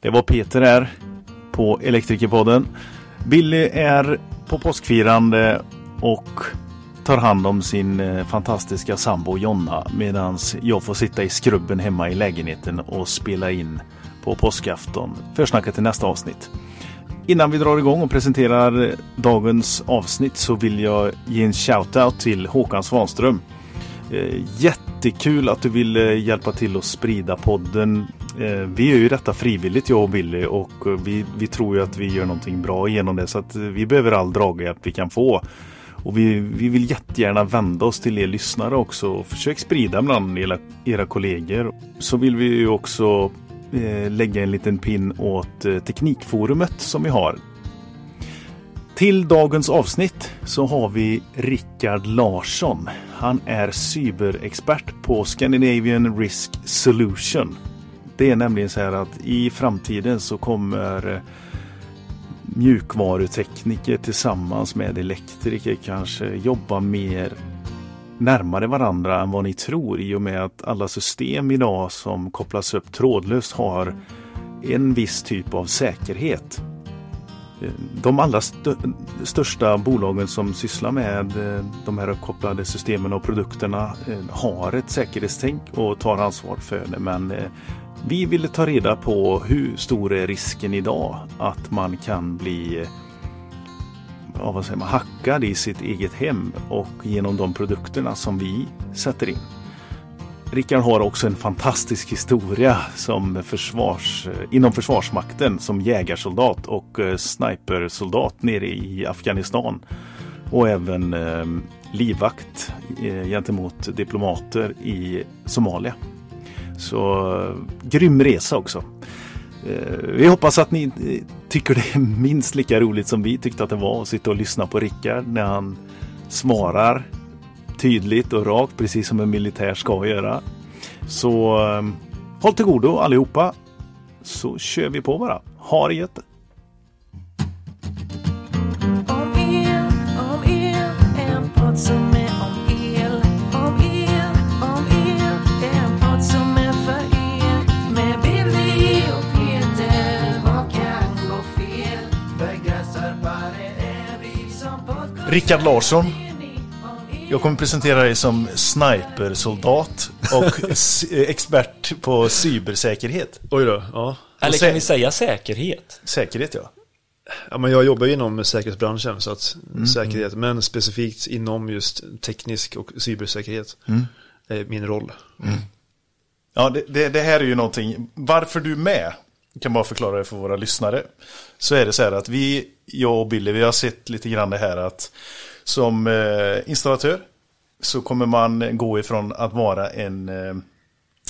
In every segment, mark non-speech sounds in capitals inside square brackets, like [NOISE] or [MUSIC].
Det var Peter här på Elektrikerpodden. Billy är på påskfirande och tar hand om sin eh, fantastiska sambo Jonna medan jag får sitta i skrubben hemma i lägenheten och spela in på påskafton. Försnacket till nästa avsnitt. Innan vi drar igång och presenterar dagens avsnitt så vill jag ge en shout-out till Håkan Svanström. Eh, jättekul att du vill hjälpa till att sprida podden. Eh, vi gör ju detta frivilligt jag och Billy och eh, vi, vi tror ju att vi gör någonting bra genom det så att eh, vi behöver all draghjälp vi kan få. Och vi, vi vill jättegärna vända oss till er lyssnare också. och Försök sprida bland era, era kollegor. Så vill vi ju också eh, lägga en liten pin åt eh, Teknikforumet som vi har. Till dagens avsnitt så har vi Rickard Larsson. Han är cyberexpert på Scandinavian Risk Solution. Det är nämligen så här att i framtiden så kommer mjukvarutekniker tillsammans med elektriker kanske jobba mer närmare varandra än vad ni tror i och med att alla system idag som kopplas upp trådlöst har en viss typ av säkerhet. De allra st största bolagen som sysslar med eh, de här uppkopplade systemen och produkterna eh, har ett säkerhetstänk och tar ansvar för det. Men eh, vi ville ta reda på hur stor är risken idag att man kan bli ja, vad säger man, hackad i sitt eget hem och genom de produkterna som vi sätter in. Rickard har också en fantastisk historia som försvars, inom Försvarsmakten som jägarsoldat och eh, snipersoldat nere i Afghanistan. Och även eh, livvakt eh, gentemot diplomater i Somalia. Så grym resa också. Eh, vi hoppas att ni tycker det är minst lika roligt som vi tyckte att det var att sitta och lyssna på Rickard när han svarar tydligt och rakt precis som en militär ska göra. Så eh, håll till godo allihopa så kör vi på bara. Ha det gött! Rickard Larsson. Jag kommer presentera dig som snipersoldat och [LAUGHS] expert på cybersäkerhet. Oj då, ja. Eller kan vi säga säkerhet? Säkerhet ja. Ja, men jag jobbar inom säkerhetsbranschen, så att mm, säkerhet, mm. men specifikt inom just teknisk och cybersäkerhet mm. är min roll. Mm. Ja, det, det, det, här är ju någonting, varför du är med, kan bara förklara det för våra lyssnare. Så är det så här att vi, jag och Billy, vi har sett lite grann det här att som eh, installatör så kommer man gå ifrån att vara en eh,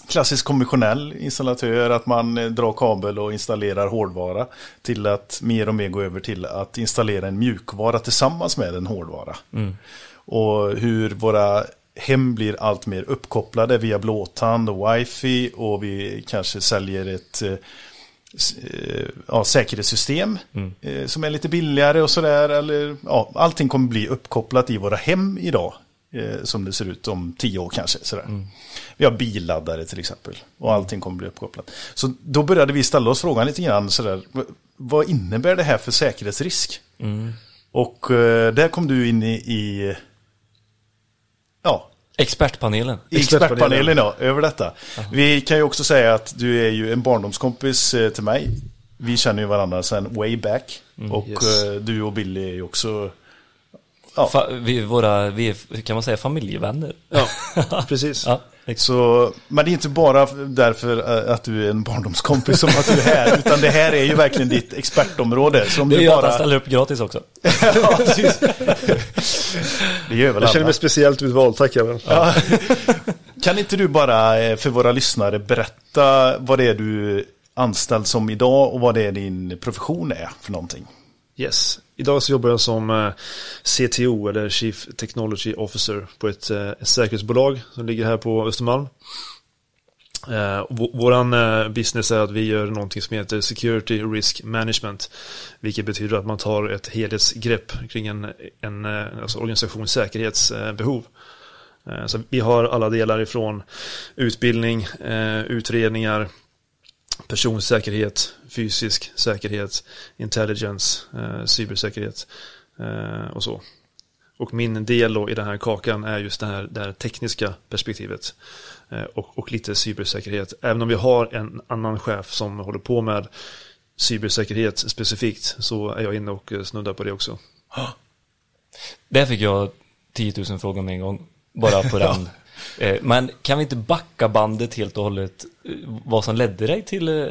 klassisk konventionell installatör, att man eh, drar kabel och installerar hårdvara, till att mer och mer gå över till att installera en mjukvara tillsammans med en hårdvara. Mm. Och hur våra hem blir allt mer uppkopplade via blåtand och wifi och vi kanske säljer ett ja, säkerhetssystem mm. eh, som är lite billigare och sådär. Eller, ja, allting kommer bli uppkopplat i våra hem idag. Eh, som det ser ut om tio år kanske. Sådär. Mm. Vi har billaddare till exempel. Och allting kommer bli uppkopplat. Så då började vi ställa oss frågan lite grann sådär. Vad innebär det här för säkerhetsrisk? Mm. Och eh, där kom du in i, i ja, Expertpanelen. Expertpanelen, ja, över detta. Aha. Vi kan ju också säga att du är ju en barndomskompis eh, till mig. Vi känner ju varandra sedan way back. Mm, och yes. Eh, du och Billy är ju också Ja. Fa vi, våra, vi är, kan man säga familjevänner. Ja, [LAUGHS] precis. ja. Så, men det är inte bara därför eh, att du är en barndomskompis som att du är här, [LAUGHS] utan det här är ju verkligen ditt expertområde. Som det är ju bara... att han ställer upp gratis också. [LAUGHS] ja, precis. det gör väl Jag känner mig speciellt utvald, tack även. Ja. Kan inte du bara eh, för våra lyssnare berätta vad det är du är anställd som idag och vad det är din profession är för någonting? Yes, idag så jobbar jag som eh, CTO eller Chief Technology Officer på ett, eh, ett säkerhetsbolag som ligger här på Östermalm. Eh, Vår våran business är att vi gör någonting som heter Security Risk Management. Vilket betyder att man tar ett helhetsgrepp kring en, en alltså organisations säkerhetsbehov. Så vi har alla delar ifrån utbildning, utredningar, personsäkerhet, fysisk säkerhet, intelligence, eh, cybersäkerhet eh, och så. Och min del då i den här kakan är just det här, det här tekniska perspektivet eh, och, och lite cybersäkerhet. Även om vi har en annan chef som håller på med cybersäkerhet specifikt så är jag inne och snuddar på det också. [GASPS] Där fick jag 10 000 frågor med en gång, bara på [LAUGHS] den. Eh, men kan vi inte backa bandet helt och hållet, eh, vad som ledde dig till, eh,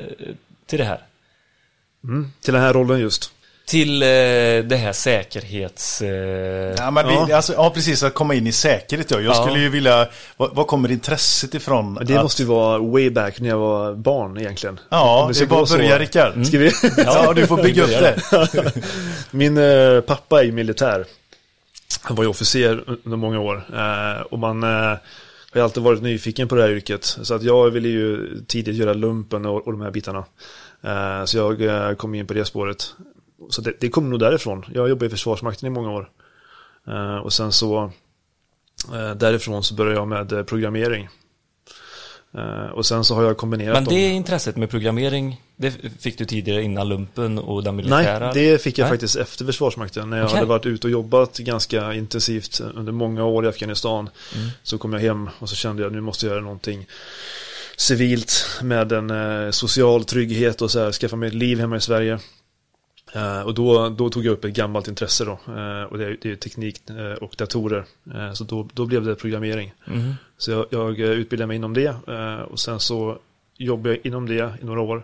till det här? Mm, till den här rollen just. Till det här säkerhets... Ja, men vi, ja. Alltså, ja, precis. Att komma in i säkerhet. Ja. Jag ja. skulle ju vilja... Var kommer intresset ifrån? Det att... måste ju vara way back när jag var barn egentligen. Ja, det är bara att börja Rickard. Mm. Ska vi? [LAUGHS] ja, du får bygga upp det. [LAUGHS] Min eh, pappa är militär. Han var ju officer under många år. Eh, och man... Eh, har alltid varit nyfiken på det här yrket. Så att jag ville ju tidigt göra lumpen och, och de här bitarna. Eh, så jag eh, kom in på det spåret. Så det, det kom nog därifrån. Jag jobbade i Försvarsmakten i många år. Eh, och sen så därifrån så började jag med programmering. Eh, och sen så har jag kombinerat Men det dem. intresset med programmering, det fick du tidigare innan lumpen och den militära? Nej, det fick jag Nej. faktiskt efter Försvarsmakten. När jag okay. hade varit ute och jobbat ganska intensivt under många år i Afghanistan. Mm. Så kom jag hem och så kände jag nu måste jag göra någonting civilt med en eh, social trygghet och så här, skaffa mig ett liv hemma i Sverige. Uh, och då, då, tog jag upp ett gammalt intresse då. Uh, och det är, det är teknik uh, och datorer. så då, då, blev det programmering. Mm. Så jag, jag utbildade mig inom det. och sen så jobbade jag inom det i några år.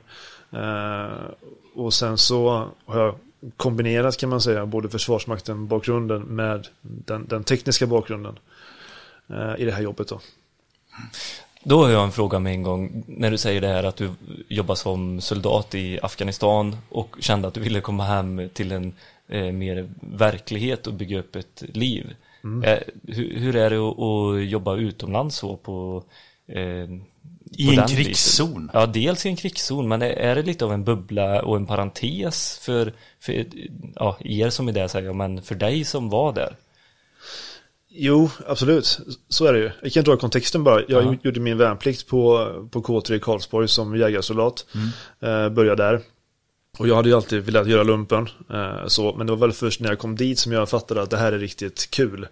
och sen så har jag kombinerat kan man säga både Försvarsmakten-bakgrunden med den, den, tekniska bakgrunden i det här jobbet då. Då har jag en fråga med en gång. När du säger det här att du jobbar som soldat i Afghanistan och kände att du ville komma hem till en eh, mer verklighet och bygga upp ett liv. Mm. Eh, hur, hur, är det att, att, jobba utomlands så på eh, i en krigszon? Biten? Ja, dels i en krigszon, men är det lite av en bubbla och en parentes för, för ja, er som är där, säger jag, men för dig som var där? Jo, absolut. Så är det ju. Jag kan dra kontexten bara. Jag uh gjorde min värnplikt på, på K3 i Karlsborg som jägarsoldat. Mm. Eh, började där. Och jag hade ju alltid velat göra lumpen. Eh, så, men det var väl först när jag kom dit som jag fattade att det här är riktigt kul.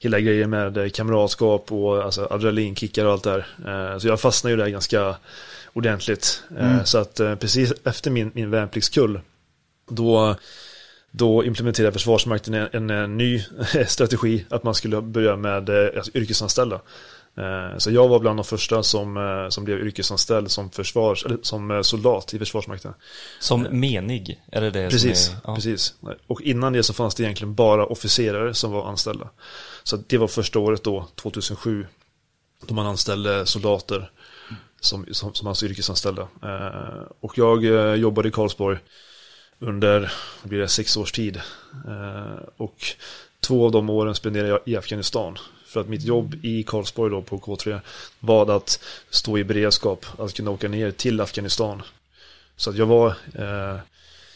Hela grejen med kamratskap och alltså, adrenalinkickar och allt där. Eh, så jag fastnade ju där ganska ordentligt. Eh, mm. Så att eh, precis efter min, min värnpliktskull då då implementerade Försvarsmakten en, en, ny [LAUGHS] strategi att man skulle börja med eh, alltså, yrkesanställda. Eh, så jag var bland de första som, eh, som blev yrkesanställd som, försvars, eller som soldat i Försvarsmakten. Som menig? Är det det precis, är, ja. precis. Och innan det så fanns det egentligen bara officerare som var anställda. Så det var första året då, 2007, då man anställde soldater som, som, som alltså yrkesanställda. Och jag jobbade i Karlsborg under blir det, sex års tid. Eh, och två av de åren spenderade jag i Afghanistan. För att mitt jobb i Karlsborg då på K3 var att stå i beredskap att kunna åka ner till Afghanistan. Så att jag var eh,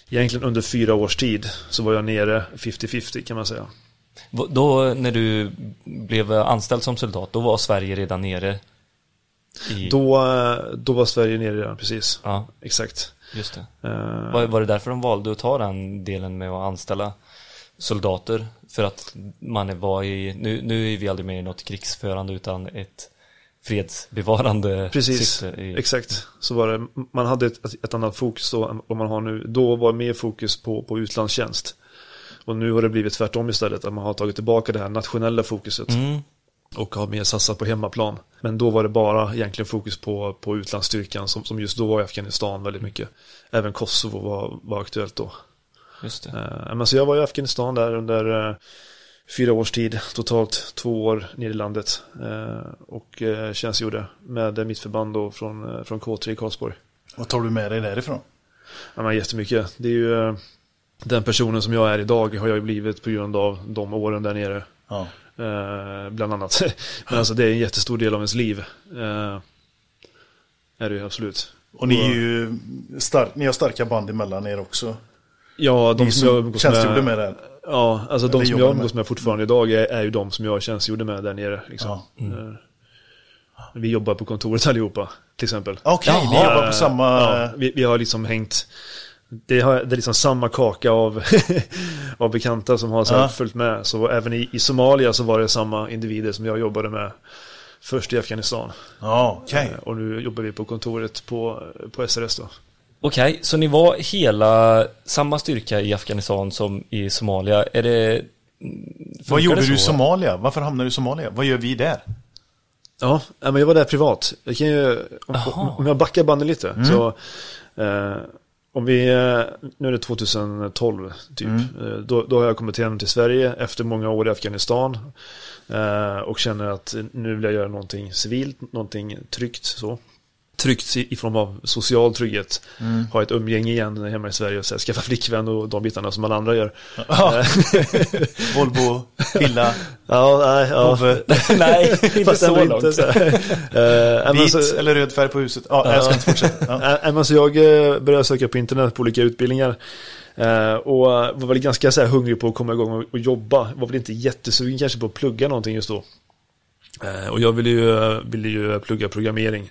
egentligen under fyra års tid så var jag nere 50-50 kan man säga. Då när du blev anställd som soldat, då var Sverige redan nere? I... Då, eh, då var Sverige nere redan, precis. Ja. Exakt. Just det. Uh, var, var det därför de valde att ta den delen med att anställa soldater? För att man var i, nu, nu är vi aldrig med i något krigsförande utan ett fredsbevarande Precis, i... exakt. Så var det, man hade ett, ett annat fokus då än vad man har nu. Då var mer fokus på, på utlandstjänst. Och nu har det blivit tvärtom istället, att man har tagit tillbaka det här nationella fokuset. Mm och har mer satsat på hemmaplan. Men då var det bara egentligen fokus på, på utlandsstyrkan som, som just då var i Afghanistan väldigt mycket. Även Kosovo var, var aktuellt då. Just det. Uh, men så jag var i Afghanistan där under uh, fyra års tid, totalt två år nere i landet. Uh, och uh, tjänstgjorde med mitt förband då från, från K3 i Karlsborg. Vad tar du med dig därifrån? Ja, men jättemycket. Det är ju den personen som jag är idag har jag ju blivit på grund av de åren där nere. Ja. Eh, bland annat. [LAUGHS] Men alltså det är en jättestor del av ens liv. Eh, är det ju absolut. Och ni är ju stark, ni har starka band emellan er också. Ja, de som, jag umgås med. med där. Ja, alltså de som jag umgås med fortfarande idag är, är ju de som jag tjänstgjorde med där nere. Liksom. Ja. Mm. Vi jobbar på kontoret allihopa. till exempel. Okej, ni Jaha. jobbar på samma... Ja, vi, vi har liksom hängt det, har, det är liksom samma kaka av, [LAUGHS] av bekanta som har så här Ja. följt med. Så även i, i Somalia så var det samma individer som jag jobbade med först i Afghanistan. Ja, okej. Eh, Och nu jobbar vi på kontoret på, på SRS då. Okej, så ni var hela samma styrka i Afghanistan som i Somalia. Är det... Vad gjorde det du i? Somalia? Varför hamnade du i Somalia? Vad gör vi där? Ja, men jag var där privat. Jag kan ju, om, om jag backar bandet lite. Så, eh, om vi, eh, nu är det 2012 typ. Eh, då, då har jag kommit hem till Sverige efter många år i Afghanistan. Eh, och känner att nu vill jag göra någonting civilt, någonting tryggt så. Tryggt i, form av social trygghet. Ha ett umgänge igen hemma i Sverige och så här, skaffa flickvän och de bitarna som alla andra gör. Ja. [LAUGHS] Volvo, Pilla, [LAUGHS] Ja, nej, ja. [LAUGHS] Nej, inte så långt. inte. Så. Eh, men vit så- eller röd färg på huset. Ja, jag ska inte fortsätta. Ja. Äh, men så jag eh, började söka på internet på olika utbildningar. Eh, och var väl ganska så här hungrig på att komma igång och, jobba. Var väl inte jättesugen kanske på att plugga någonting just då. Eh, och jag ville ju, ville ju plugga programmering.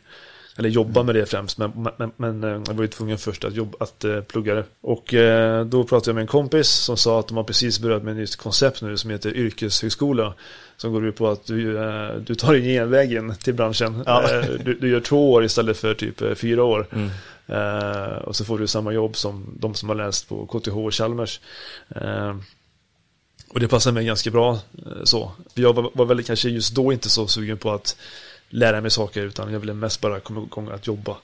Eller jobba med det främst. Men, men, men eh, jag var ju tvungen först att, jobba, att eh, plugga det. Och eh, då pratade jag med en kompis som sa att de har precis börjat med ett nytt koncept nu som heter yrkeshögskola. Som går ut på att du, eh, du tar en genvägen till branschen. Ja. Du, du gör två år istället för typ fyra år. Mm. Och så får du samma jobb som de som har läst på KTH och Chalmers. Och det passar mig ganska bra så. Jag var, var väl kanske just då inte så sugen på att lära mig saker utan jag ville mest bara komma igång att jobba.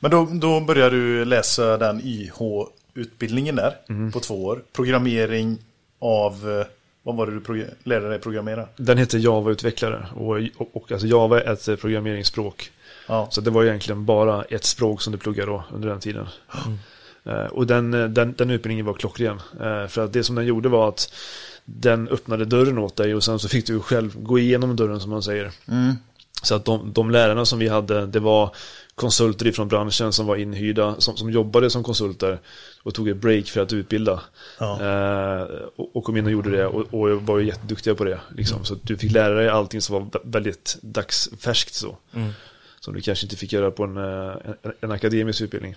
Men då, då började du läsa den YH-utbildningen där på två år. Programmering av, eh, vad var det du lärde dig programmera? Den heter Java-utvecklare och, och, och alltså Java är ett programmeringsspråk. Ja, Så det var egentligen bara ett språk som du pluggade då under den tiden. Eh, och den, eh, den, den utbildningen var klockren. För att det som den gjorde var att den öppnade dörren åt dig och sen så fick du själv gå igenom dörren som man säger. Så att de, de lärarna som vi hade, det var konsulter ifrån branschen som var inhyrda, som, som jobbade som konsulter och tog ett break för att utbilda. Ja. Eh, och, och kom in och gjorde det och, och var ju jätteduktiga på det. Liksom. Så att du fick lära dig allting som var vä- väldigt dagsfärskt så. Mm. Som du kanske inte fick göra på en, eh, en, en akademisk utbildning.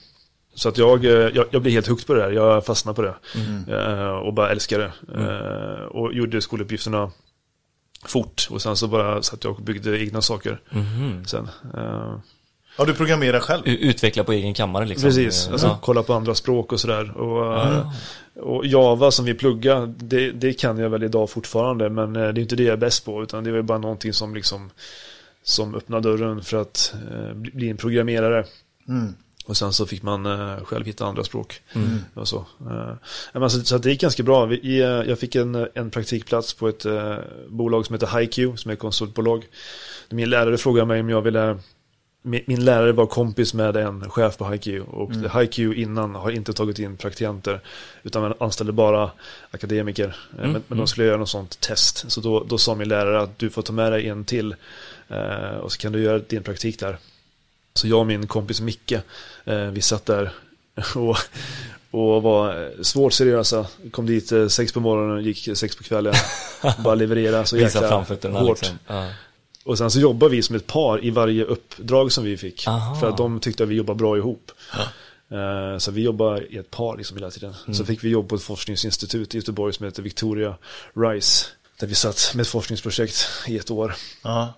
Så att jag, eh, jag, jag blev helt hooked på det här, jag fastnade på det. Eh, och bara älskade det. Eh, och gjorde skoluppgifterna fort. Och sen så bara satt jag och byggde egna saker. Mhm. Sen. Eh, ja du programmerar själv. Utveckla på egen kammare liksom. Precis, alltså, ja. kolla på andra språk och sådär. Och, eh, och Java som vi pluggar, det, det kan jag väl idag fortfarande, men det är inte det jag är bäst på, utan det är bara någonting som liksom som öppnar dörren för att eh, bli, bli en programmerare. Mm. Och sen så fick man eh, själv hitta andra språk. Och så. Eh, så, så att det gick ganska bra. Eh, jag fick en, en praktikplats på ett bolag som heter HiQ, som är ett konsultbolag. Min lärare frågade mig om jag ville min, lärare var kompis med en chef på HiQ och HiQ innan har inte tagit in praktikanter utan man anställde bara akademiker. Eh, Men, men de skulle göra något sånt test. Så då, då sa min lärare att du får ta med dig en till och så kan du göra din praktik där. Så jag och min kompis Micke, eh, vi satt där [LAUGHS] och, och var svårt seriösa. Kom dit eh, sex på morgonen, gick sex på kvällen. [LAUGHS] bara leverera så jäkla hårt. liksom. Ja. Och sen så jobbar vi som ett par i varje uppdrag som vi fick. Aha. För att de tyckte att vi jobbar bra ihop. Eh, Så vi jobbar i ett par liksom hela tiden. Mm. Så fick vi jobb på ett forskningsinstitut i Göteborg som heter Victoria Rice. Där vi satt med ett forskningsprojekt i ett år. Ja.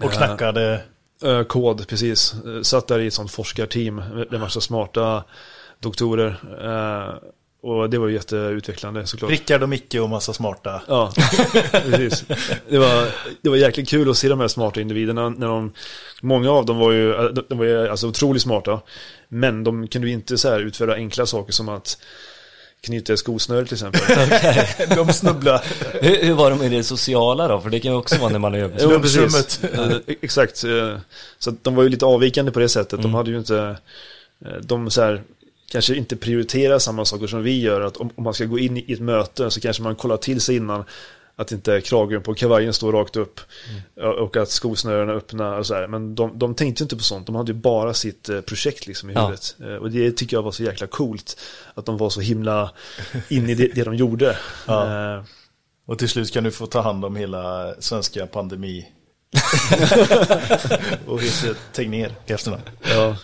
Och knackade. Eh, Kod, precis. Eh, Satt där i ett sånt forskarteam med en massa smarta doktorer. Eh, Och det var jätteutvecklande såklart. Rickard och Micke och massa smarta. Ja, [LAUGHS] precis. Det var, det var jäkligt kul att se de här smarta individerna. När de, många av dem var ju, de, var ju alltså otroligt smarta. Men de kunde ju inte så utföra enkla saker som att knyta ett skosnöre till exempel. [LAUGHS] [LAUGHS] De snubblar. Hur, hur var de i det sociala då? För det kan ju också vara när man är över. Jo, precis. Eh, Exakt. eh, Så de var ju lite avvikande på det sättet. Mm. De hade ju inte, eh, de så här, kanske inte prioriterar samma saker som vi gör. Att om, om man ska gå in i ett möte så kanske man kollar till sig innan att inte kragen på kavajen står rakt upp Mm. och att skosnörena är öppna och så här. Men de, de tänkte inte på sånt. De hade ju bara sitt eh, projekt liksom i Ja. huvudet. Eh, Och det tycker jag var så jäkla coolt. Att de var så himla in i det, det de gjorde. Ja. Eh, Och till slut kan du få ta hand om hela svenska pandemi [LAUGHS] och heter Tegnér i efternamn. Ja.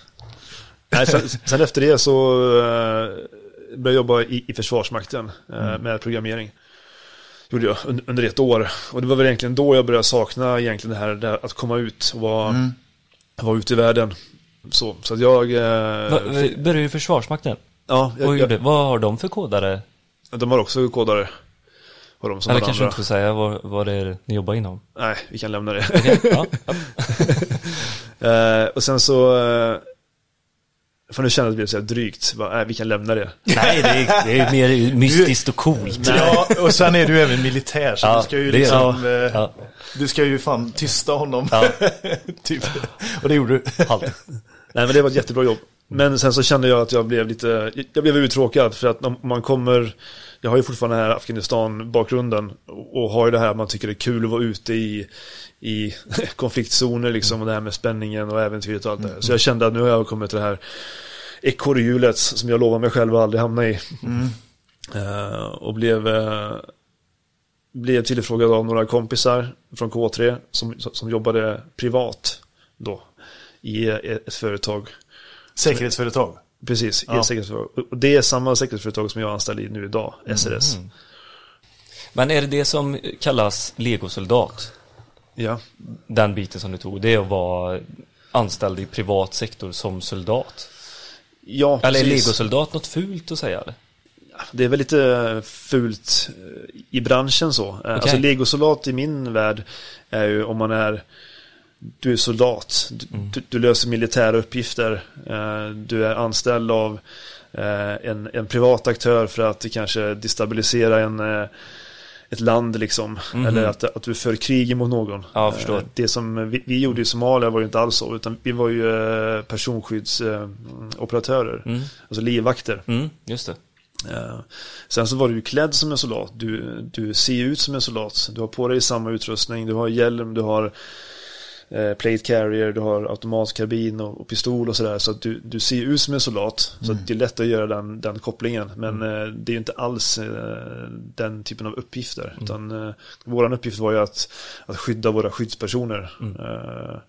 Nej, sen, sen efter det så uh, började jag jobba i, i Försvarsmakten uh, med programmering. Gjorde jag under, under ett år. Och det var väl egentligen då jag började sakna egentligen det här, det här att komma ut och vara, Mm. vara ute i världen. Så, så att jag... Uh, Va, började du i Försvarsmakten? ja, jag, Och jag, gjorde, vad har de för kodare? de har också kodare. Har de som Eller kanske andra. inte får säga vad, vad det är ni jobbar inom? Nej, vi kan lämna det. Okej, ja. [LAUGHS] Eh, och sen så... Uh, för nu känner jag att det blir så drygt. Bara, nej, vi kan lämna det. Nej, det är, det är mer mystiskt och coolt. Ja, och sen är du även militär så Ja, du ska ju liksom... det. eh, Ja. Du ska ju fan tysta honom. Ja. [LAUGHS] typ. Och det gjorde du. Halt. Nej men det var ett jättebra jobb. Men sen så kände jag att jag blev lite, jag blev uttråkad för att om man kommer, jag har ju fortfarande den här Afghanistan-bakgrunden och har ju det här man tycker det är kul att vara ute i, i [LAUGHS] konfliktzoner liksom och det här med spänningen och äventyret och allt det här. Så jag kände att nu har jag kommit till det här ekorrhjulet som jag lovar mig själv att aldrig hamna i. Eh, och blev, eh, blev tillfrågad av några kompisar från K3 som, som jobbade privat då i ett företag. Säkerhetsföretag. Precis, Ja. säkerhetsföretag. Och det är samma säkerhetsföretag som jag är anställd i nu idag, SRS. Men är det det som kallas legosoldat? Ja. Den biten som du tog, det är att vara anställd i privat sektor som soldat? Ja, Eller är legosoldat något fult att säga? Eller? Det är väl lite fult eh, i branschen så. Okay. Alltså legosoldat i min värld är ju om man är du är soldat, du, du, du löser militära uppgifter, eh, du är anställd av eh, en, en privat aktör för att kanske destabilisera en, eh, ett land liksom. Mhm. Eller att, att du för krig mot någon. Ja, jag förstår. Eh, Det som vi, vi gjorde i Somalia var ju inte alls så, utan vi var ju eh, personskyddsoperatörer. Mm. Alltså livvakter. Mm, just det. Eh, Sen så var du ju klädd som en soldat. Du, du ser ut som en soldat. Du har på dig samma utrustning. Du har hjälm, du har eh, plate carrier, du har automatkarbin och, och pistol och sådär. Så att du, du ser ut som en soldat. Så att det är lätt att göra den, den kopplingen. Men eh, det är ju inte alls eh, den typen av uppgifter. Utan eh, våran uppgift var ju att, att skydda våra skyddspersoner. Eh,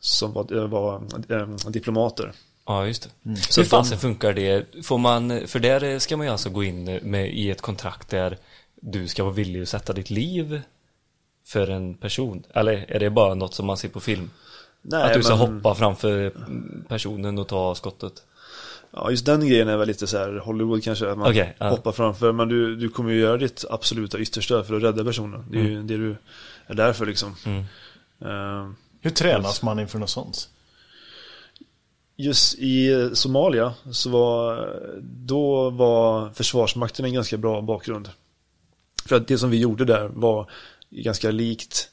som var, eh, var eh, diplomater. Ja, just det. Så Så Hur fasen funkar det? Får man, för där ska man ju alltså gå in med, i ett kontrakt där du ska vara villig att sätta ditt liv för en person? Eller är det bara något som man ser på film? Nej, att du ska men- hoppa framför personen och ta skottet? Ja, just den grejen är väl lite så här Hollywood kanske, att man Okej, ja. hoppar framför. Men du, du kommer ju göra ditt absoluta yttersta för att rädda personen. Det är ju det du är där för liksom. Mm. Eh, Hur tränas man inför något sånt? Just i Somalia så var, då var Försvarsmakten en ganska bra bakgrund. För att det som vi gjorde där var ganska likt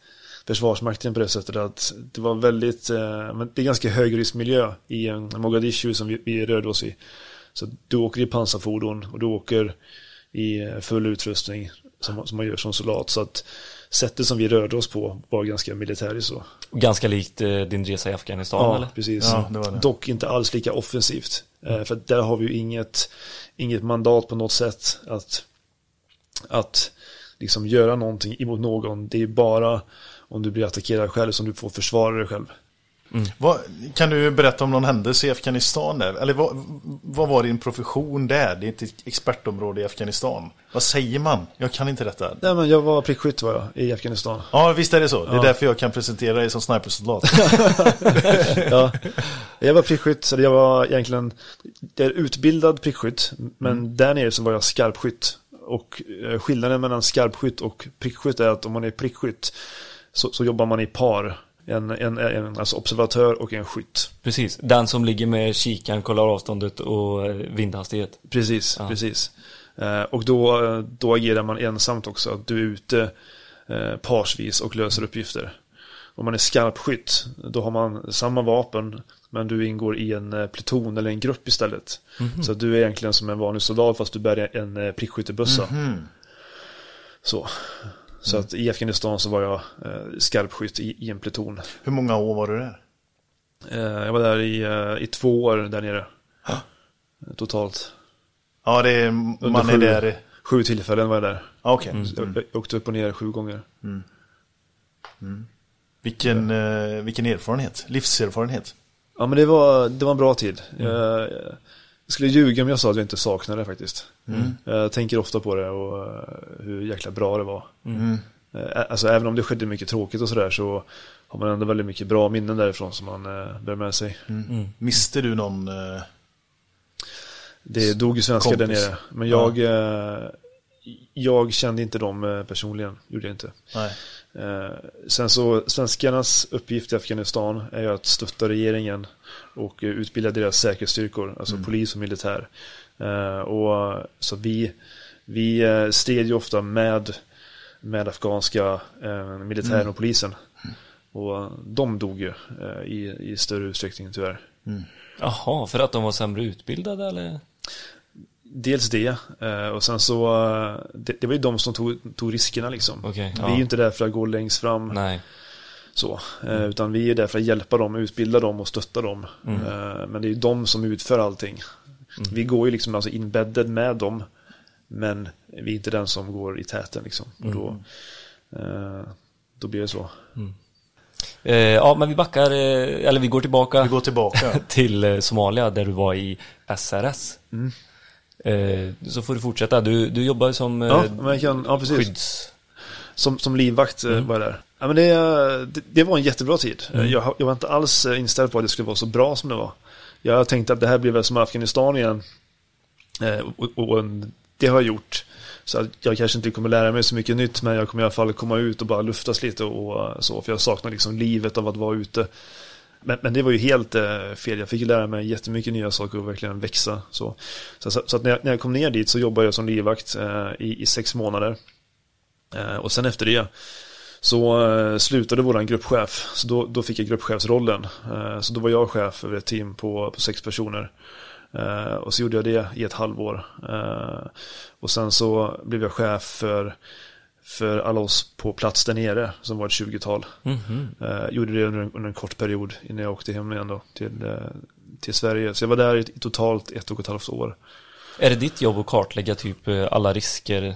Försvarsmakten på det sättet att det var väldigt, eh, men det är ganska högriskmiljö i Mogadishu som vi, vi rörde oss i. Så du åker i pansarfordon och du åker i full utrustning som, som man gör som soldat. Så att sättet som vi rörde oss på var ganska militäriskt så. Ganska likt eh, din resa i Afghanistan Ja, eller? precis. Ja, det var det. Dock inte alls lika offensivt. Eh, För där har vi ju inget, inget mandat på något sätt att, att liksom göra någonting emot någon. Det är bara om du blir attackerad själv som du får försvara dig själv. Vad, kan du berätta om någon händelse i Afghanistan där? Eller vad, vad var din profession där? Det är inte ett expertområde i Afghanistan. Vad säger man? Jag kan inte detta. Nej men jag var prickskytt var jag i Afghanistan. Ja, visst är det så. Det är Ja. därför jag kan presentera dig som snipersoldat. [LAUGHS] ja, jag var prickskytt, så jag var egentligen jag är utbildad prickskytt, men där nere så var jag skarpskytt. Och eh, skillnaden mellan skarpskytt och prickskytt är att om man är prickskytt så, så jobbar man i par. En, en, en alltså observatör och en skytt. Precis, den som ligger med kikaren, kollar avståndet och eh, vindhastighet. Precis, Ja. precis. Eh, och då, då agerar man ensamt också. Att du är ute parsvis och löser uppgifter. Om man är skarpskytt, då har man samma vapen men du ingår i en eh, pluton eller en grupp istället. Så att du är egentligen som en vanlig soldat fast du bär en eh, prickskyttebössa. Så. Så att i Afghanistan så var jag eh, skarpskytt i, i en pluton. Hur många år var du där? Jag var där i, i två år där nere. Eh, Totalt. Ja, det är, man är sju. där. Sju tillfällen var jag där. Ja, Okej. Jag, jag åkte upp och ner sju gånger. Vilken, eh, vilken erfarenhet, livserfarenhet. Ja men det var, det var en bra tid. Mm. Jag, jag, skulle ljuga om jag sa att jag inte saknade det faktiskt. Mm. Jag tänker ofta på det och uh, hur jäkla bra det var. Mm. Uh, alltså även om det skedde mycket tråkigt och sådär så har man ändå väldigt mycket bra minnen därifrån som man uh, bär med sig. Mm. mm. Miste du någon uh, Det dog ju svenskar där nere. Men jag, ja. jag kände inte dem personligen, gjorde jag inte. Nej. Eh, sen så, svenskarnas uppgift i Afghanistan är ju att stötta regeringen och utbilda deras säkerhetsstyrkor, alltså mm. polis och militär. Eh, och så vi, vi eh, stred ju ofta med, med afghanska eh, militären mm. och polisen. Mm. Och de dog ju eh, i, i större utsträckning tyvärr. Mm. Jaha, för att de var sämre utbildade eller? Dels det, eh, och sen så, eh, det, det var ju de som tog, tog riskerna liksom. Okay, ja. Vi är ju inte där för att gå längst fram. Nej. Så, mm. utan vi är där för att hjälpa dem, utbilda dem och stötta dem. Mm. Men det är ju de som utför allting. Mm. Vi går ju liksom alltså inbedded med dem. Men vi är inte den som går i täten liksom. Och då, mm. då blir det så. Mm. Ja, men vi backar, eller vi går tillbaka, vi går tillbaka. [LAUGHS] till Somalia där du var i SRS. Mm. Eh, så får du fortsätta. Du, du jobbar som ja, eh, men kan, ja, precis. skydds... Som, som livvakt eh, mm. var jag där. Ja, men det, det, det, var en jättebra tid. Mm. Jag, jag var inte alls inställd på att det skulle vara så bra som det var. Jag tänkte att det här blir väl som Afghanistan igen. och, och, det har jag gjort. Så att jag kanske inte kommer lära mig så mycket nytt men jag kommer i alla fall komma ut och bara luftas lite och så. För jag saknar liksom livet av att vara ute. Men, men, det var ju helt eh, fel. Jag fick ju lära mig jättemycket nya saker och verkligen växa. Så, så, så, så att när, jag, när jag kom ner dit så jobbade jag som livvakt eh, i, i sex månader. Eh, och sen efter det så eh, slutade våran gruppchef. Så då, då fick jag gruppchefsrollen. Eh, så då var jag chef över ett team på, på sex personer. Eh, och så gjorde jag det i ett halvår. Eh, och sen så blev jag chef för för alla oss på plats där nere som var ett 20-tal. Mm -hmm. eh, gjorde det under en, under en, kort period innan jag åkte hem igen då till, eh, till Sverige. Så jag var där i, totalt ett och ett halvt år. Är det ditt jobb att kartlägga typ eh, alla risker,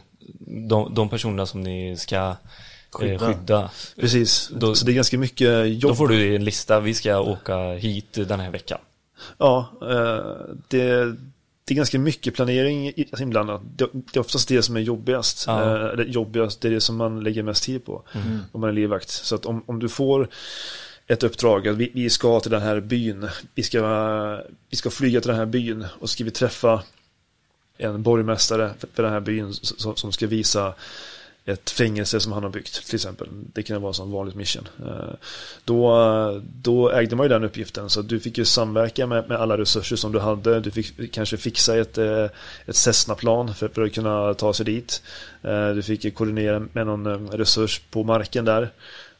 de, de personerna som ni ska eh, skydda? skydda. Precis, då, så det är ganska mycket jobb. Då får du en lista, vi ska åka hit den här veckan. Ja, eh, det det är ganska mycket planering inblandat. Det, det är oftast det som är jobbigast. Ja. Eh, det jobbigast, det är det som man lägger mest tid på. Mm. Om man är livvakt. Så att om, om du får ett uppdrag att vi, vi, ska till den här byn. Vi ska, vi ska flyga till den här byn och ska vi träffa en borgmästare för, för den här byn som, som ska visa ett fängelse som han har byggt till exempel. Det kan vara som vanligt mission. Eh, då, då ägde man ju den uppgiften så du fick ju samverka med, med alla resurser som du hade. Du fick kanske fixa ett, eh, ett Cessna-plan för, för, att kunna ta sig dit. Eh, du fick koordinera med någon resurs på marken där.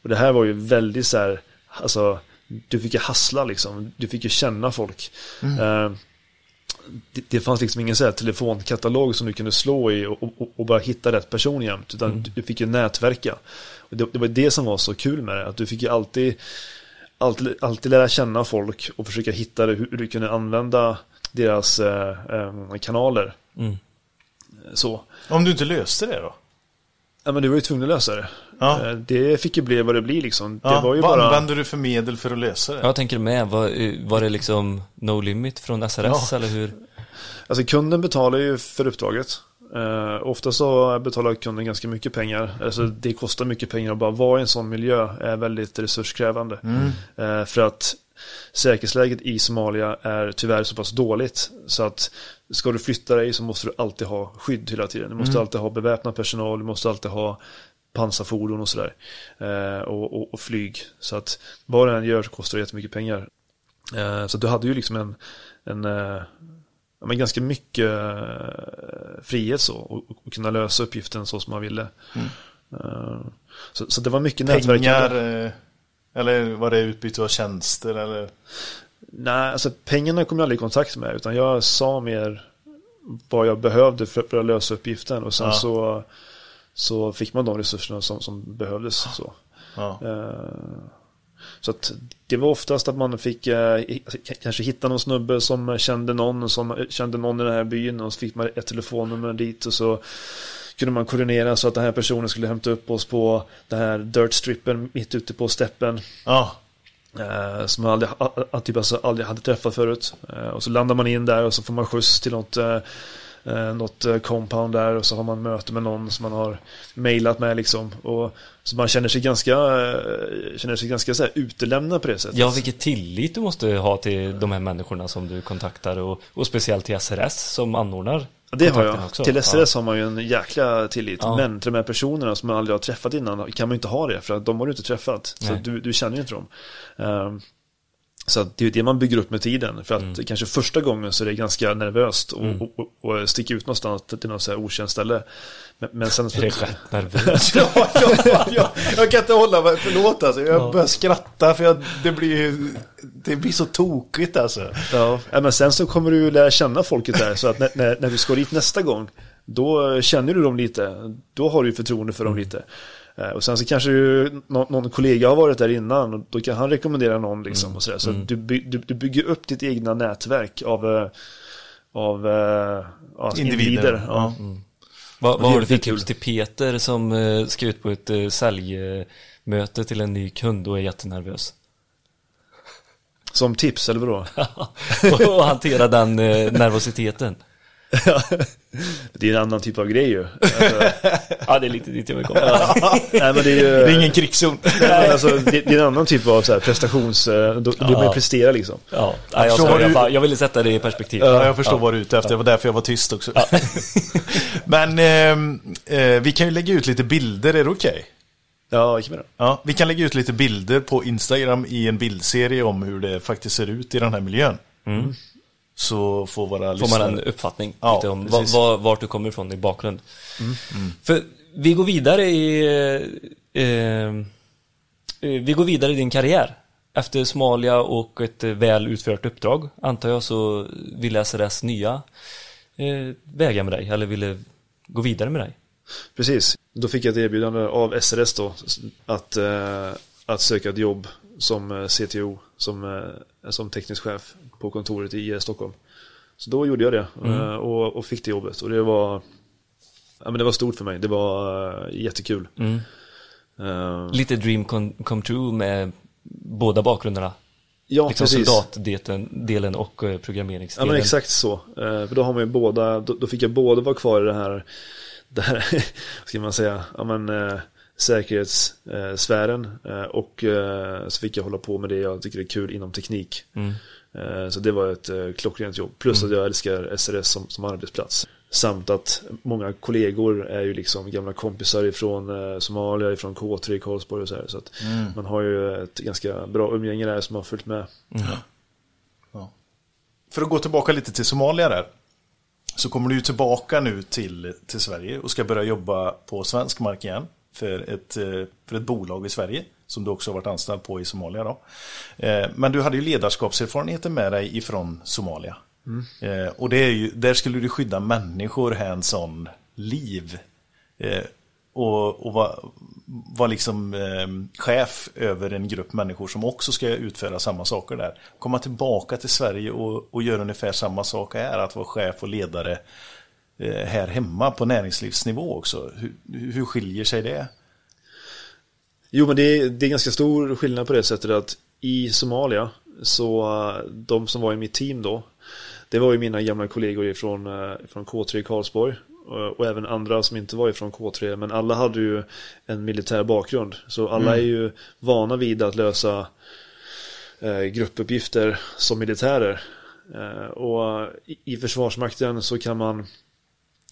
Och det här var ju väldigt så här, alltså du fick ju hassla liksom. Du fick ju känna folk. Mm det, det fanns liksom ingen så här telefonkatalog som du kunde slå i och, och, och bara hitta rätt person jämt. Utan mm. du fick ju nätverka. Och det, det, var det som var så kul med det. Att du fick ju alltid, alltid, alltid lära känna folk och försöka hitta det, hur, hur du kunde använda deras eh, eh, kanaler. Mm. Så. Om du inte löste det då? Ja men du var ju tvungen att lösa det. Ja. Eh, det fick ju bli vad det blir liksom. Ja. Det var ju vad bara... använde du för medel för att lösa det? Jag tänker med, var, var det liksom no limit från SRS ja. eller hur? Alltså kunden betalar ju för uppdraget. Uh, ofta så betalar kunden ganska mycket pengar. Alltså det kostar mycket pengar att bara vara i en sån miljö är väldigt resurskrävande. Mm. Uh, för att säkerhetsläget i Somalia är tyvärr så pass dåligt så att ska du flytta dig så måste du alltid ha skydd hela tiden. Du måste mm. alltid ha beväpnad personal, du måste alltid ha pansarfordon och sådär. Eh, och, och, och, flyg. Så att vad den gör så kostar det jättemycket pengar. Eh, så du hade ju liksom en, en eh, men ganska mycket frihet så och, och, kunna lösa uppgiften så som man ville. Mm. Så, så, det var mycket nätverkande. Pengar, eller var det utbyte av tjänster eller? Nej, alltså pengarna kom jag aldrig i kontakt med utan jag sa mer vad jag behövde för, för att lösa uppgiften och sen ja. så så fick man de resurserna som, som behövdes. Så. Ja. Uh, så att det var oftast att man fick eh, kanske hitta någon snubbe som kände någon som kände någon i den här byn och så fick man ett telefonnummer dit och så kunde man koordinera så att den här personen skulle hämta upp oss på den här dirt strippen mitt ute på steppen. Ja. Eh, som man aldrig, typ alltså aldrig hade träffat förut. Eh, och så landar man in där och så får man skjuts till något, eh, något eh, compound där och så har man möte med någon som man har mailat med liksom. Och, så man känner sig ganska, eh, känner sig ganska så här utelämnad på det sättet. Ja, vilket tillit du måste ha till de här människorna som du kontaktar och, och speciellt till SRS som anordnar det har jag. Också. Till SRS ja. har man ju en jäkla tillit. Ja. Men till de här personerna som man aldrig har träffat innan kan man ju inte ha det. För att de har du inte träffat. Så du, du känner ju inte dem. Um, så det är det man bygger upp med tiden. För att mm. kanske första gången så är det ganska nervöst och, mm. och, och, och sticka ut någonstans till något så här okänt ställe. Men, men sen... Är det rätt nervöst? [LAUGHS] ja, ja, ja, jag kan inte hålla mig, förlåt alltså. Jag ja. börjar skratta för jag, det blir det blir så tokigt alltså. Ja, men sen så kommer du lära känna folket där. Så att när, när, när du ska dit nästa gång, då känner du dem lite. Då har du förtroende för dem mm. lite. Eh, och sen så kanske du, någon, någon, kollega har varit där innan och då kan han rekommendera någon liksom mm. och sådär. Så mm. du, du, du, bygger upp ditt egna nätverk av, eh, av uh, individer. individer. Ja. Mm. Vad, vad har du för tips till Peter som ska ut på ett uh, säljmöte till en ny kund och är jättenervös? Som tips eller vadå? [LAUGHS] och hantera den nervositeten. [LAUGHS] det är en annan typ av grej ju. Alltså, [LAUGHS] ja, det är lite dit jag vill komma. Ja. Nej, men det, är ju, det är ingen krigszon. alltså, det, det, är en annan typ av så här, prestations... Eh, då, ja. man prestera liksom. Ja, jag, jag, jag, jag, bara, jag ville sätta det i perspektiv. Ja, jag förstår ja. vad du är ute efter. Det var därför jag var tyst också. Ja. [LAUGHS] men eh, eh, vi kan ju lägga ut lite bilder, är det okej? Okay? Ja, jag ja, vi kan lägga ut lite bilder på Instagram i en bildserie om hur det faktiskt ser ut i den här miljön. Mm. Så får våra Får man en uppfattning ja, lite om var, var, vart du kommer ifrån i bakgrund. Mm. Mm. För vi går vidare i eh, eh, Vi går vidare i din karriär. Efter Somalia och ett väl utfört uppdrag antar jag så ville SRS nya eh, vägar med dig eller ville gå vidare med dig. Precis, då fick jag ett erbjudande av SRS då att, eh, att söka ett jobb som eh, CTO, som, eh, som teknisk chef på kontoret i eh, Stockholm. Så då gjorde jag det mm. och, och, fick det jobbet och det var Ja men det var stort för mig, det var jättekul. Mm. Uh, Lite dream come, true med båda bakgrunderna. Ja, liksom precis. soldatdelen och programmeringsdelen. Ja, men exakt så. För då har man ju båda, då, då fick jag både vara kvar i det här, det här, [LAUGHS] ska man säga, ja men säkerhetssfären eh, och eh, så fick jag hålla på med det jag tycker är kul inom teknik. Mm. Eh, så det var ett klockrent jobb. Plus mm. att jag älskar SRS som, som arbetsplats. Samt att många kollegor är ju liksom gamla kompisar ifrån Somalia, ifrån K3 i Karlsborg och så här. Så att mm. man har ju ett ganska bra umgänge där som har följt med. Mm. Ja. För att gå tillbaka lite till Somalia där. Så kommer du ju tillbaka nu till, till Sverige och ska börja jobba på svensk mark igen för ett, eh, för ett bolag i Sverige som du också har varit anställd på i Somalia. Då. Eh, men du hade ju ledarskapserfarenheter med dig ifrån Somalia. Mm. Eh, och det är ju, där skulle du skydda människor hands-on liv. Och, och vara var liksom chef över en grupp människor som också ska utföra samma saker där. Komma tillbaka till Sverige och, och göra ungefär samma sak här, att vara chef och ledare Eh, här hemma på näringslivsnivå också. Hur, hur skiljer sig det? Jo men det är, det är ganska stor skillnad på det sättet att i Somalia så eh, de som var i mitt team då det var ju mina gamla kollegor ifrån, eh, från K3 i Karlsborg och även andra som inte var ifrån K3 men alla hade ju en militär bakgrund så alla mm. är ju vana vid att lösa gruppuppgifter som militärer och i Försvarsmakten så kan man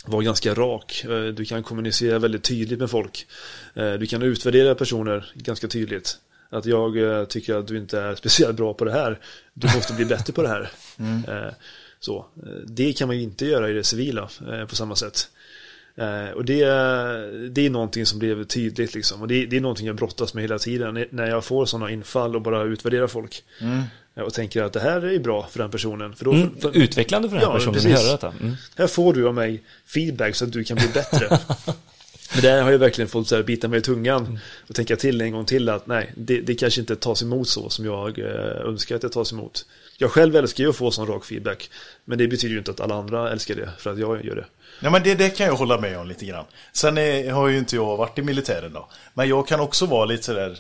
var ganska rak. Eh, du kan kommunicera väldigt tydligt med folk. Eh, du kan utvärdera personer ganska tydligt. Att jag eh, tycker att du inte är speciellt bra på det här. Du måste bli bättre på det här. [LAUGHS] Mm. Så. Det kan man ju inte göra i det civila på samma sätt. Och det, det är någonting som blev tydligt liksom. Och det, det är någonting jag brottas med hela tiden. När jag får sådana infall och bara utvärderar folk. Mm och tänker att det här är bra för den personen. För då, mm, för, utvecklande för den ja, personen att höra detta. Mm. Här får du av mig feedback så att du kan bli bättre. [LAUGHS] Men där har jag verkligen fått så här, bita mig i tungan mm. och tänka till en gång till att nej, det, det kanske inte tas emot så som jag eh, önskar att det tas emot. jag själv älskar ju att få sån rak feedback. Men det betyder ju inte att alla andra älskar det för att jag gör det. Ja, men det, det kan jag hålla med om lite grann. Sen är, har ju inte jag varit i militären då. Men jag kan också vara lite sådär,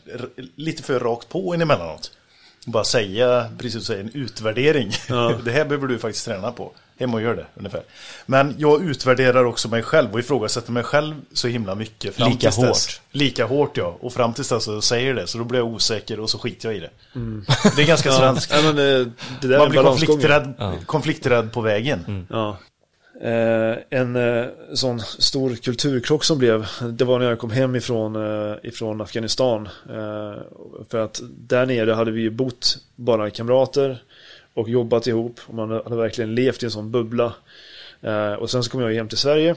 lite för rakt på emellanåt. Bara säga, precis som du säger, en utvärdering. Ja. [LAUGHS] det här behöver du faktiskt träna på. Hem och gör det, ungefär. Men jag utvärderar också mig själv och ifrågasätter mig själv så himla mycket. Fram Lika tills dess. hårt. Lika hårt, ja. Och fram tills dess så säger det, så då blir jag osäker och så skiter jag i det. Det är ganska svenskt. Ja, men, eh, det där är Man blir konflikträdd, Ja. konflikträdd på vägen. Ja. Eh, en eh, sån stor kulturkrock som blev, det var när jag kom hem ifrån, eh, ifrån Afghanistan. För att där nere hade vi ju bott bara kamrater och jobbat ihop. Och man hade verkligen levt i en sån bubbla. Och sen så kom jag hem till Sverige.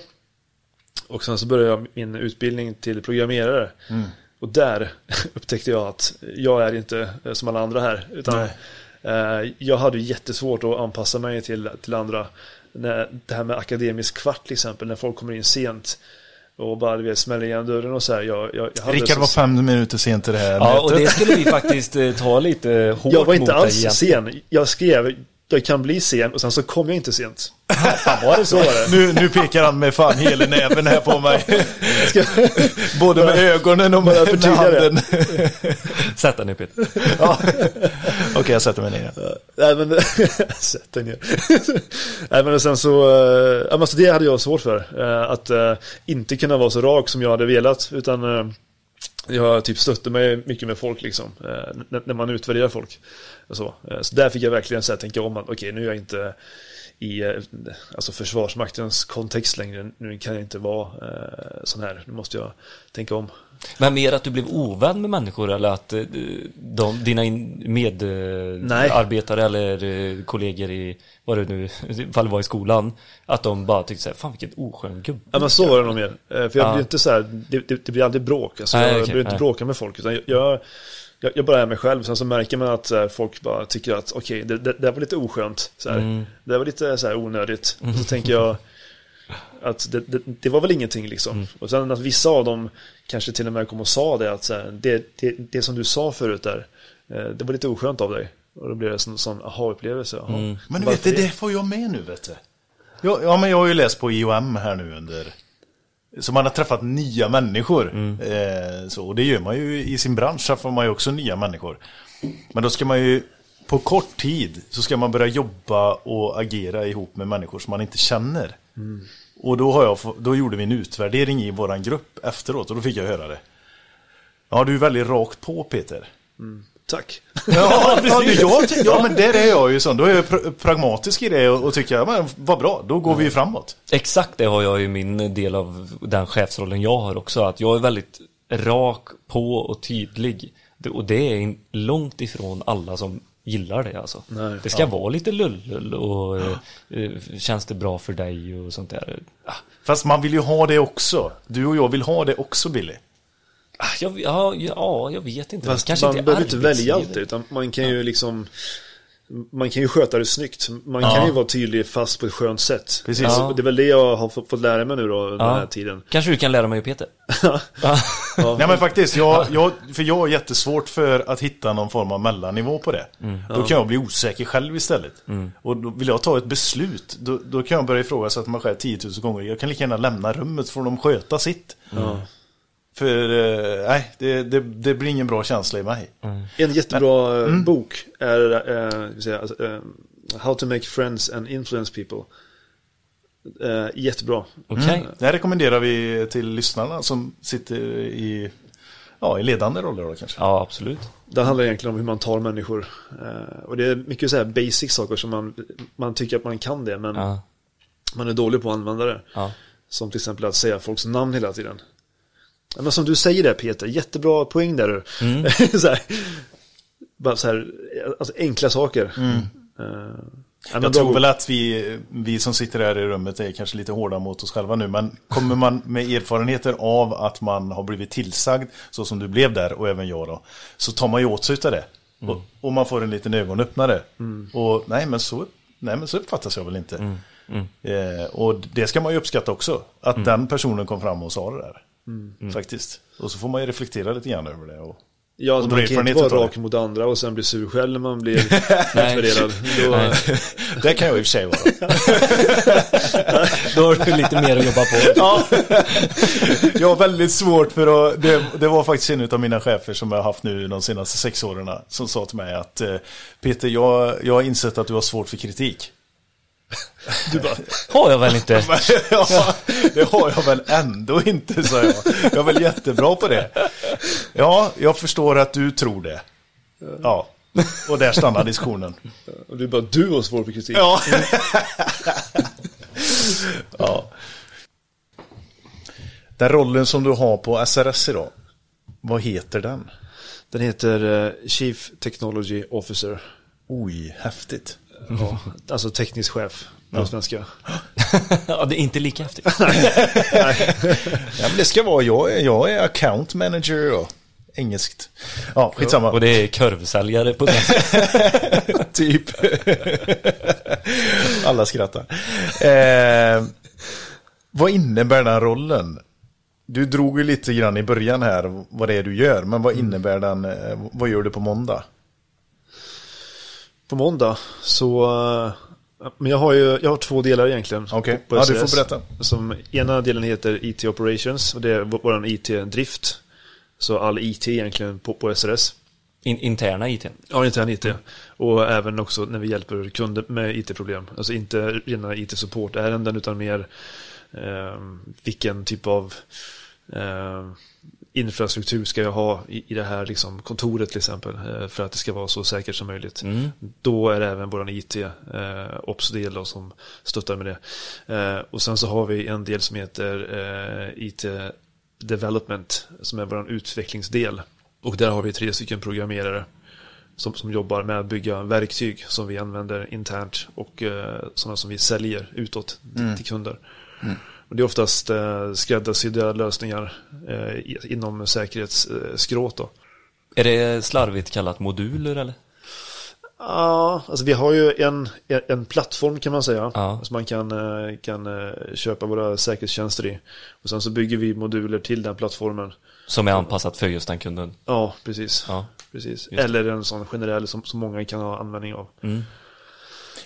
Och sen så började jag min utbildning till programmerare. Och där [LAUGHS] upptäckte jag att jag är inte som alla andra här. Utan Nej. Jag hade jättesvårt att anpassa mig till, till andra. När, det här med akademisk kvart till exempel, när folk kommer in sent och bara du vet, smäller igen dörren och så här. Jag, jag, jag Rickard så- var fem minuter sent till det här Ja, och mötet. det skulle vi faktiskt eh, ta lite hårt Jag var mot inte alls sen. Jag skrev, jag kan bli sen och sen så kom jag inte sent. Fan var det så var det? Nu, nu pekar han med fan hela näven här på mig. Både med ögonen och med, med handen. [LAUGHS] Sätt dig ner Peter. Ja. Okej, jag sätter mig ner. Nej men, [LAUGHS] sätt dig ner. Nej men sen så, eh, ja, men alltså det hade jag svårt för. eh, Att eh, inte kunna vara så rak som jag hade velat. Utan jag typ stötte mig mycket med folk liksom. Eh, när man utvärderar folk. Och så. Eh, så där fick jag verkligen så här, tänka om att okej nu är jag inte i eh, alltså försvarsmaktens kontext längre. Nu kan jag inte vara eh, sån här. Nu måste jag tänka om. Men mer att du blev ovän med människor eller att eh, de, dina in- medarbetare eller eh, kollegor i, vad det nu [LAUGHS] fall var i skolan, att de bara tyckte så här, fan vilken oskön gubbe. Ja men så var det nog mer. Eh, För jag Ja. blir inte så här, det, det, det blir aldrig bråk. Alltså, Nej, jag okej, blir inte nej. bråka med folk. Utan jag, jag, jag, bara är mig själv. Sen så märker man att eh, folk bara tycker att okej, det, det, det där var lite oskönt. Så här. Mm. Det var lite så här onödigt. Och så tänker jag att det, det, det var väl ingenting liksom. Mm. Och sen att vissa av dem kanske till och med kom och sa det. Att så här, det, det, det som du sa förut där, eh, det var lite oskönt av dig. Och då blir det en sån, sån aha-upplevelse. Jaha, Mm. Men du vet, det, det får jag med nu vet du. Ja, ja, men jag har ju läst på IOM här nu under... Så man har träffat nya människor. Eh, så, och det gör man ju i sin bransch, träffar man ju också nya människor. Men då ska man ju, på kort tid, så ska man börja jobba och agera ihop med människor som man inte känner. Och då, har jag, då gjorde vi en utvärdering i våran grupp efteråt och då fick jag höra det. Ja, du är väldigt rakt på Peter. Tack. [LAUGHS] Ja, ja, jag, ja, men där är jag ju sån. Då är jag pr- pragmatisk i det och, och tycker, ja, men vad bra, då går vi ju framåt. Exakt det har jag i min del av den chefsrollen jag har också, att jag är väldigt rak på och tydlig. Och det är långt ifrån alla som gillar det alltså. Nej, det ska vara lite lull och eh, eh, känns det bra för dig och sånt där. Ah, Fast man vill ju ha det också. Du och jag vill ha det också, Billy. ah, jag, ja, ja, jag vet inte. Fast Kanske man inte behöver inte välja alltid, utan man kan ju liksom man kan ju sköta det snyggt. Man Ja. kan ju vara tydlig fast på ett skönt sätt. Precis. Ja. Det är väl det jag har fått, lära mig nu då, den Ja. här tiden. Kanske du kan lära mig Peter? [LAUGHS] Ja. Nej men faktiskt, jag, jag, för jag har jättesvårt för att hitta någon form av mellannivå på det. Då kan jag bli osäker själv istället. Och då vill jag ta ett beslut, då, då kan jag börja ifrågasätta mig själv 10 000 gånger. Jag kan lika gärna lämna rummet för de sköta sitt. Ja. För, eh, nej, det, det, det blir ingen bra känsla i mig. En jättebra eh, bok är eh, ska säga, alltså, eh, How to make friends and influence people. Eh, jättebra. Okej. Det här rekommenderar vi till lyssnarna som sitter i, ja, i ledande roller då kanske. Ja, absolut. Det handlar egentligen om hur man tar människor. Eh, och det är mycket så här basic saker som man, man tycker att man kan det, men Ja, man är dålig på att använda det. ja. Som till exempel att säga folks namn hela tiden. Men som du säger där Peter, jättebra poäng där du. Mm. [LAUGHS] så här, bara så här, alltså enkla saker. Ja, men Jag tror väl att vi, vi som sitter här i rummet är kanske lite hårda mot oss själva nu. Men kommer man med erfarenheter av att man har blivit tillsagd, så som du blev där och även jag då, så tar man ju åt sig utav det. Och, och man får en liten ögonöppnare. Och nej men, så, nej, men så uppfattas jag väl inte. Eh, och det ska man ju uppskatta också. Att den personen kom fram och sa det där. Faktiskt. Och så får man ju reflektera lite grann över det. Och Ja, Och man kan inte vara rak mot andra och sen bli sur själv. När man blir [LAUGHS] utvärderad. Då. [LAUGHS] Det kan jag i och för sig vara. Då har du lite mer att jobba på. [LAUGHS] Ja, jag har väldigt svårt för att, det, det var faktiskt en av mina chefer som jag har haft nu de senaste sex åren som sa till mig att eh, Peter, jag, jag har insett att du har svårt för kritik. Du bara, [LAUGHS] Har jag väl inte. [LAUGHS] Ja, det har jag väl ändå inte, sa jag. Jag är väl jättebra på det. Ja, jag förstår att du tror det. Ja, och där stannar diskussionen. och du bara, du har svårt för kritik. Ja. [LAUGHS] ja. Den rollen som du har på SRS idag, vad heter den? Den heter eh, Chief Technology Officer. Oj, häftigt. Ja, alltså teknisk chef på svenska. Ja, det är inte lika häftigt. [LAUGHS] Ja, men det ska vara, jag är, jag är account manager och engelskt. Ja, skitsamma. Och det är korvsäljare på den. [LAUGHS] typ. Alla skrattar. Eh, vad innebär den rollen? Du drog ju lite grann i början här vad det är du gör, men vad innebär den, eh, vad gör du på måndag? På måndag så, eh, men jag har ju, jag har två delar egentligen. Okej. på- på Ja, du får berätta. Som ena delen heter IT Operations och det är vår våran IT-drift. Så all IT egentligen på, på SRS. In, interna IT. Ja, intern IT. Och även också när vi hjälper kunder med IT-problem. Alltså inte rena IT-support-ärenden utan mer eh, vilken typ av eh, infrastruktur ska jag ha i, i det här liksom, kontoret till exempel. Eh, för att det ska vara så säkert som möjligt. Mm. Då är det även vår IT eh, Ops-del som stöttar med det. Eh, och sen så har vi en del som heter eh, IT Development som är vår utvecklingsdel. Och där har vi tre stycken programmerare som, som jobbar med att bygga verktyg som vi använder internt och eh, sådana som vi säljer utåt till, till kunder. Och det är oftast eh, skräddarsydda lösningar eh, inom säkerhetsskrået. då. Är det slarvigt kallat moduler eller? Ja, alltså vi har ju en, en, plattform kan man säga. Ja. Som man kan, eh, kan eh, köpa våra säkerhetstjänster i. Och sen så bygger vi moduler till den plattformen. Som är anpassat för just den kunden. Ja, precis. Ja. precis. Eller en sån generell som, som många kan ha användning av. Mm.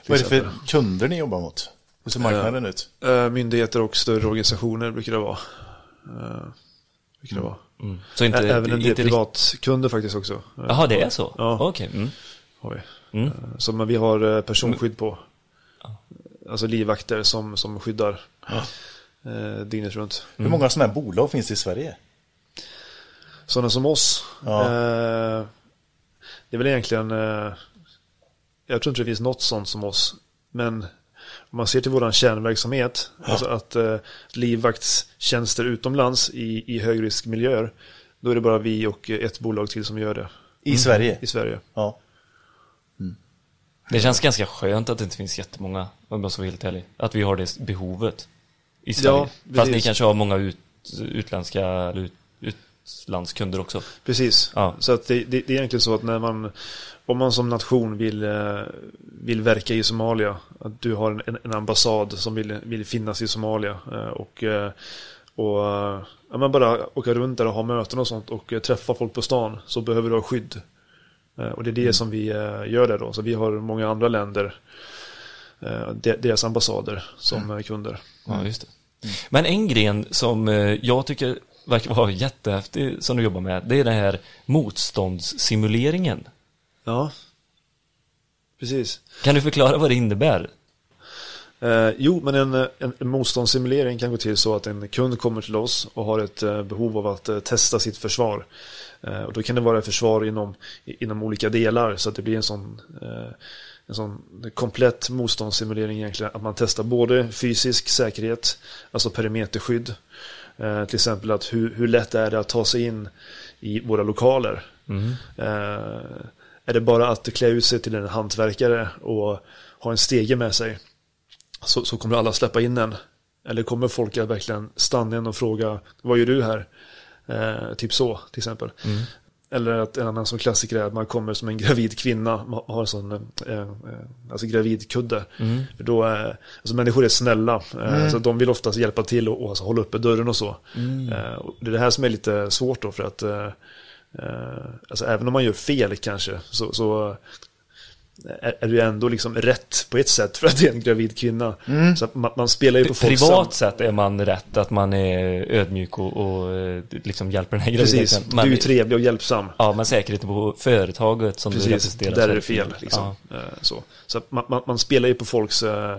Vad är det för kunder ni jobbar mot? Hur ser marknaden ut? Eh, Myndigheter och större organisationer brukar det vara. Eh, brukar det vara. Mm. Så inte, Även en del privatkunder faktiskt också. Eh, Jaha, det är så? Ja. Okej. Mm. Har vi. Mm. Eh, Så men vi har eh, personskydd på. Alltså livvakter som, som skyddar eh, dygnet runt. Hur många sådana här bolag finns det i Sverige? Sådana som oss. Ja. Eh, det är väl egentligen, eh, jag tror inte det finns något sånt som oss. Men om man ser till våran kärnverksamhet, alltså att eh, livvaktstjänster utomlands i, i högriskmiljöer, då är det bara vi och ett bolag till som gör det I Sverige? i Sverige. Ja. Det känns ganska skönt att det inte finns jättemånga, om jag ska vara helt ärlig. Att vi har det behovet i Sverige. Ja, Fast ni precis. kanske har många ut, utländska eller ut, utlandskunder också. Precis. Ja. Så att det, det, det är egentligen så att när man, om man som nation vill, eh, vill verka i Somalia, att du har en, en ambassad som vill, vill finnas i Somalia eh, och, eh, och ja, men bara åka runt där och ha möten och sånt och träffa folk på stan så behöver du ha skydd. Och det är det som vi gör där då. Så vi har många andra länder, de- deras ambassader som eh, kunder. Ja, just det. Men en gren som jag tycker verkar vara jättehäftig som du jobbar med, det är den här motståndssimuleringen. Ja, precis. Kan du förklara vad det innebär? Eh, jo, men en, en, en motståndssimulering kan gå till så att en kund kommer till oss och har ett eh, behov av att eh, testa sitt försvar. Eh, och då kan det vara försvar inom, inom olika delar så att det blir en sån, eh, en sån komplett motståndssimulering egentligen. Att man testar både fysisk säkerhet, alltså perimeterskydd. Eh, till exempel att hur, hur lätt är det att ta sig in i våra lokaler. Eh, är det bara att klä ut sig till en hantverkare och ha en stege med sig så, så kommer alla släppa in en. Eller kommer folk att verkligen stanna in och fråga vad gör du här? Eh, typ så till exempel. Eller att en annan som klassiker är att man kommer som en gravid kvinna, man har en sån eh, eh, alltså gravidkudde. För Då, eh, alltså människor är snälla, eh, så de vill oftast hjälpa till och, och alltså hålla uppe dörren och så. Eh, och det är det här som är lite svårt då för att Eh, alltså även om man gör fel kanske så, så är, är det ju ändå liksom rätt på ett sätt för att det är en gravid kvinna. Mm. Så man, man spelar ju på folk Privat sett är man rätt, att man är ödmjuk och, och eh, liksom hjälper den här graviditeten. Precis, du är trevlig och hjälpsam. Ja, men säkerheten på företaget som du Precis, representerar. där så är det fel. Liksom. Ja. Eh, Så, så man, man, man spelar ju på folks eh, eh,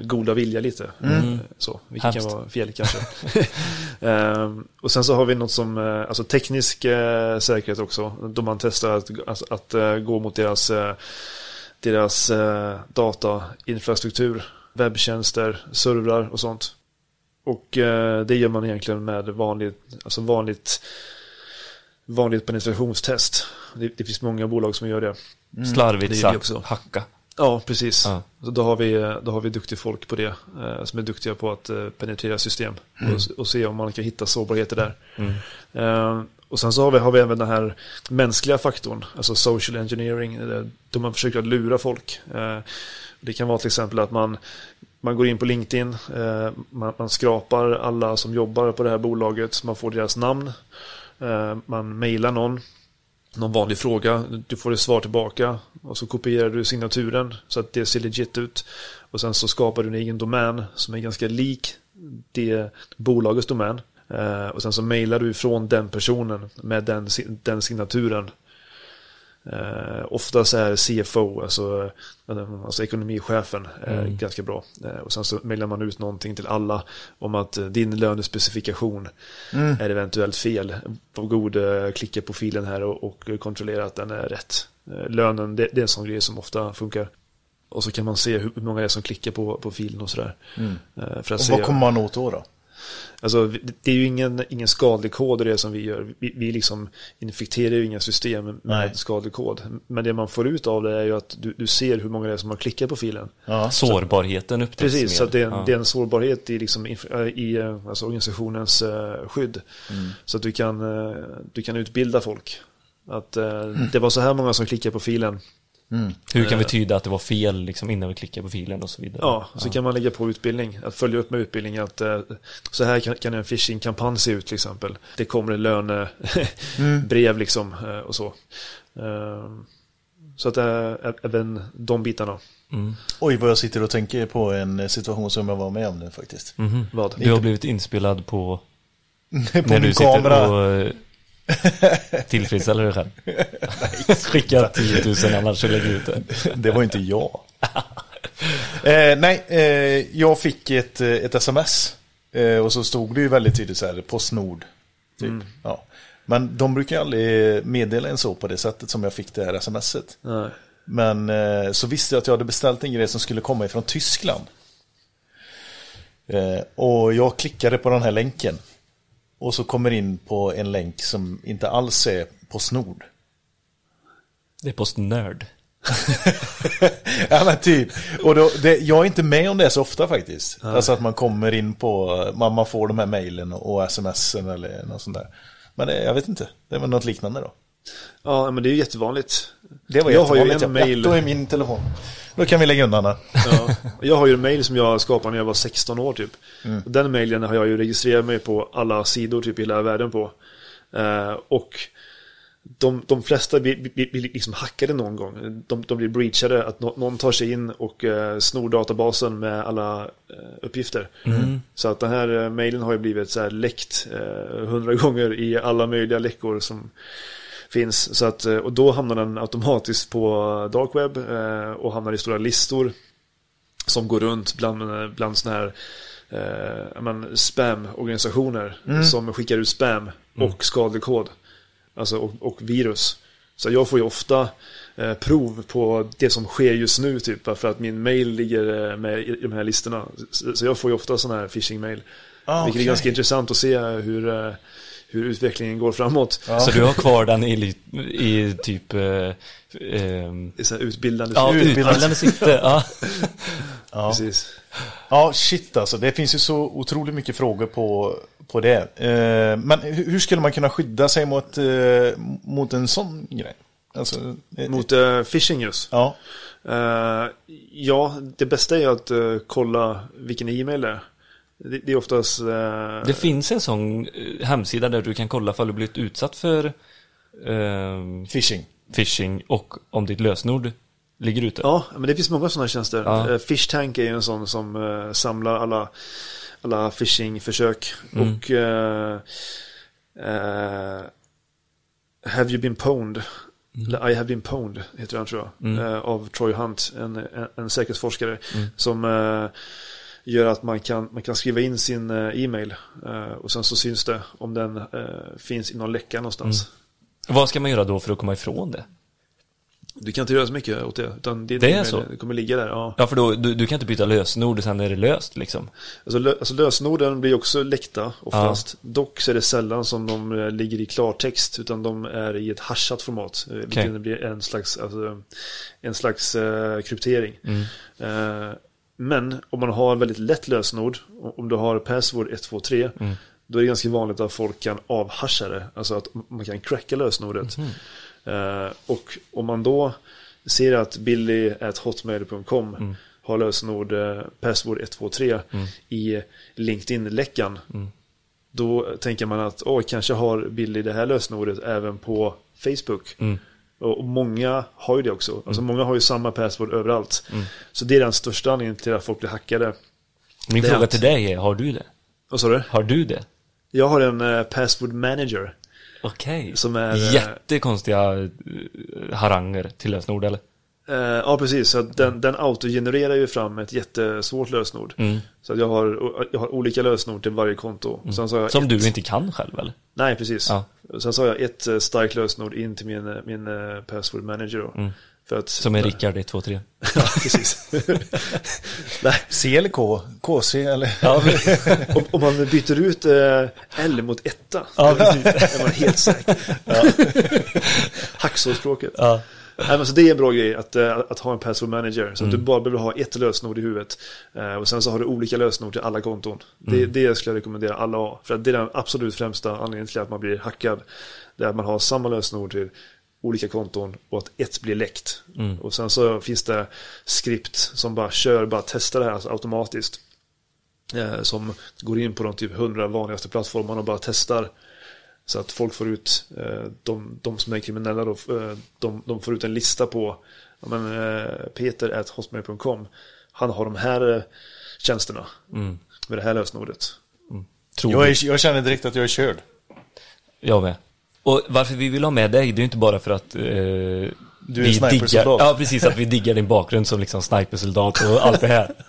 goda vilja lite. Mm. Eh, Så, vilket Hemskt. kan vara fel kanske. [LAUGHS] Ehm, och sen så har vi något som, eh, alltså teknisk eh, säkerhet också. Då man testar att, alltså, att eh, gå mot deras, eh, deras eh, datainfrastruktur, webbtjänster, servrar och sånt. Och eh, det gör man egentligen med vanligt, alltså vanligt, vanligt penetrationstest. Det, det finns många bolag som gör det. Slarvigt är vi sagt, också. hacka. Ja, precis. Ja. Så då, har vi, då har vi duktiga folk på det. Eh, som är duktiga på att eh, penetrera system. Och, och se om man kan hitta sårbarheter där. Mm. Eh, och sen så har vi, har vi även den här mänskliga faktorn. Alltså social engineering. Då man försöker att lura folk. Eh, det kan vara till exempel att man, man går in på LinkedIn. Eh, man, man skrapar alla som jobbar på det här bolaget. Man får deras namn. Eh, man mejlar någon någon vanlig fråga, du får ett svar tillbaka och så kopierar du signaturen så att det ser legit ut. Och sen så skapar du en egen domän som är ganska lik det bolagets domän. Eh, och sen så mejlar du ifrån den personen med den, den signaturen. Eh, oftast är CFO, alltså, eh, alltså ekonomichefen, eh, Mm. ganska bra. Eh, och sen så mejlar man ut någonting till alla om att din lönespecifikation Mm. är eventuellt fel. Var god, klicka på filen här och, och kontrollera att den är rätt. Lönen, det, det är en sån grej som ofta funkar. Och så kan man se hur många det är som klickar på, på filen och sådär. Mm. Och vad kommer man åt då? då? Alltså, det är ju ingen, ingen skadlig kod i det som vi gör. Vi, vi liksom infekterar ju inga system med Nej. skadlig kod. Men det man får ut av det är ju att du, du ser hur många det är som har klickat på filen. Ja. Sårbarheten upptäcks Precis, mer. så det, är en, Ja. det är en sårbarhet i, liksom, äh, i äh, alltså organisationens äh, skydd. Mm. Så att du kan, du kan utbilda folk. Att det var så här många som klickade på filen. Mm. Hur kan vi tyda att det var fel liksom, innan vi klickar på filen och så vidare? Ja, så kan man lägga på utbildning. Att följa upp med utbildning. Att äh, så här kan, kan en phishing-kampanj se ut till exempel. Det kommer en lönebrev [LAUGHS] liksom äh, och så. Ehm, så att äh, även de bitarna. Mm. Oj, vad jag sitter och tänker på en situation som jag var med om nu faktiskt. Mhm. Vad? Du har blivit inspelad på [LAUGHS] på när min du kamera. sitter och eh, tillfredsställer dig själv. Skicka 10 000 annars så lägger du ut det. Det var inte jag. eh, nej, eh, jag fick ett, eh, ett sms. Eh, och så stod det ju väldigt tydligt så här, Postnord. Typ. Mm. Ja. Men de brukar aldrig meddela en så på det sättet som jag fick det här smset. Nej. Men eh, så visste jag att jag hade beställt en grej som skulle komma ifrån Tyskland. Eh, och jag klickade på den här länken. Och så kommer in på en länk som inte alls är Postnord. Det är Postnörd. [LAUGHS] ja men typ. Och då, det, jag är inte med om det så ofta faktiskt. Alltså att man kommer in på, man, man får de här mejlen och, smsen eller något sånt där. Men det, jag vet inte, det är väl något liknande då. Ja, men det är ju jättevanligt. Det var Jag har ju jättevanligt, en ja. mail. Ja, då är min telefon. Då kan vi lägga undan den. Ja. Jag har ju en mail som jag skapade när jag var 16 år typ. Mm. Den mailen har jag ju registrerat mig på alla sidor typ i hela världen på. Eh, och de, de flesta blir, blir, blir liksom hackade någon gång. De, de blir breachade, att nå- någon tar sig in och eh, snor databasen med alla eh, uppgifter. Så att den här eh, mailen har ju blivit så här läckt eh, hundra gånger i alla möjliga läckor som finns. Så att, eh, och då hamnar den automatiskt på dark web eh, och hamnar i stora listor som går runt bland, bland sådana här eh, men spam-organisationer som skickar ut spam och skadlig kod. Alltså och, och virus. Så jag får ju ofta eh, prov på det som sker just nu typ för att min mail ligger eh, med i de här listorna. Så, så jag får ju ofta sådana här phishing-mail. Ah, vilket är ganska intressant att se hur, eh, hur utvecklingen går framåt. Så du har kvar den i, i typ... Eh, ehm, är så här utbildande. ja, Utbildande. utbildande syfte. [LAUGHS] Ja. Ja. Precis. Ja, shit alltså. Det finns ju så otroligt mycket frågor på, på det. Eh, men hur, skulle man kunna skydda sig mot, eh, mot en sån grej? Alltså, eh, Mot uh, phishing just. Ja. Eh, ja, det bästa är att eh, kolla vilken e-mail det är. Det, det är oftast... eh, Det finns en sån eh, hemsida där du kan kolla ifall du blivit utsatt för eh, Phishing. phishing och om ditt lösenord ligger ute. Ja, men det finns många sådana tjänster. Ja. Eh, Fishtank är ju en sån som eh, samlar alla, alla phishing-försök. Mm. Och eh, eh, Have you been pwned? Eller I have been pwned heter den tror jag. Mm. Eh, av Troy Hunt, en, en, en säkerhetsforskare. Mm. Som eh, gör att man kan, man kan skriva in sin eh, e-mail. Eh, och sen så syns det om den eh, finns i någon läcka någonstans. Vad ska man göra då för att komma ifrån det? Du kan inte göra så mycket åt det. Utan din Det är så? Det kommer ligga där. Ja. Ja, för då, du, du kan inte byta lösenord och sen är det löst liksom. Alltså, lö alltså lösenorden blir också läckta oftast. Dock så är det sällan som de ligger i klartext utan de är i ett hashat format. eh, Vilket blir en slags, alltså, en slags eh, kryptering. Mm. Eh, men om man har väldigt lätt lösenord, om du har password 123, Mm. då är det ganska vanligt att folk kan avhasha det. Alltså att man kan cracka lösenordet. Mhm. Eh, och om man då ser att billy.hotmail.com Mm. har lösenord eh, password 123 Mm. i LinkedIn-läckan. Mm. Då tänker man att åh, kanske har Billy det här lösenordet även på Facebook. Mm. Och många har ju det också. Alltså många har ju samma password överallt. Mm. Så det är den största anledningen till att folk blir hackade. Min Det fråga att- till dig är, har du det? Vad sa du? Har du det? Jag har en eh, password manager. Okej. Som är... eh, Jättekonstiga eh, haranger till lösenord eller? Eh, ja, precis. Så den, den autogenererar ju fram ett jättesvårt lösenord. Mm. Så att jag har, jag har olika lösenord till varje konto. Sen så har jag Som ett, du inte kan själv eller? Nej, precis. Ja. Sen så har jag ett eh, starkt lösenord in till min, eh, min password manager då. Mm. För att, Som är Rickard 123. [LAUGHS] Ja, precis. [LAUGHS] Nej, C eller K? KC eller? Ja, [LAUGHS] om, om man byter ut eh, L mot etta. ja är man helt säker. Hacksaw-språket. Ja. Nej, men så det är en bra grej att, eh, att ha en password manager. Så att Mm. du bara behöver ha ett lösenord i huvudet. Eh, Och sen så har du olika lösenord till alla konton. Det, Mm. det skulle jag rekommendera alla att ha. För att det är den absolut främsta anledningen till att man blir hackad. Det är att man har samma lösenord till olika konton och att ett blir läckt. Mm. Och sen så finns det skript som bara kör, bara testar det här alltså automatiskt. Eh, som går in på de typ 100 vanligaste plattformarna och bara testar. Så att folk får ut, eh, de, de som är kriminella då, eh, de, de får ut en lista på men, eh. Han har de här tjänsterna Mm. med det här lösenordet. Tror Jag, är, jag känner direkt att jag är körd. jag med. Och varför vi vill ha med dig, det är ju inte bara för att eh, Du är vi diggar, Ja, precis, att vi diggar din bakgrund som liksom snipersoldat och allt det här. [LAUGHS]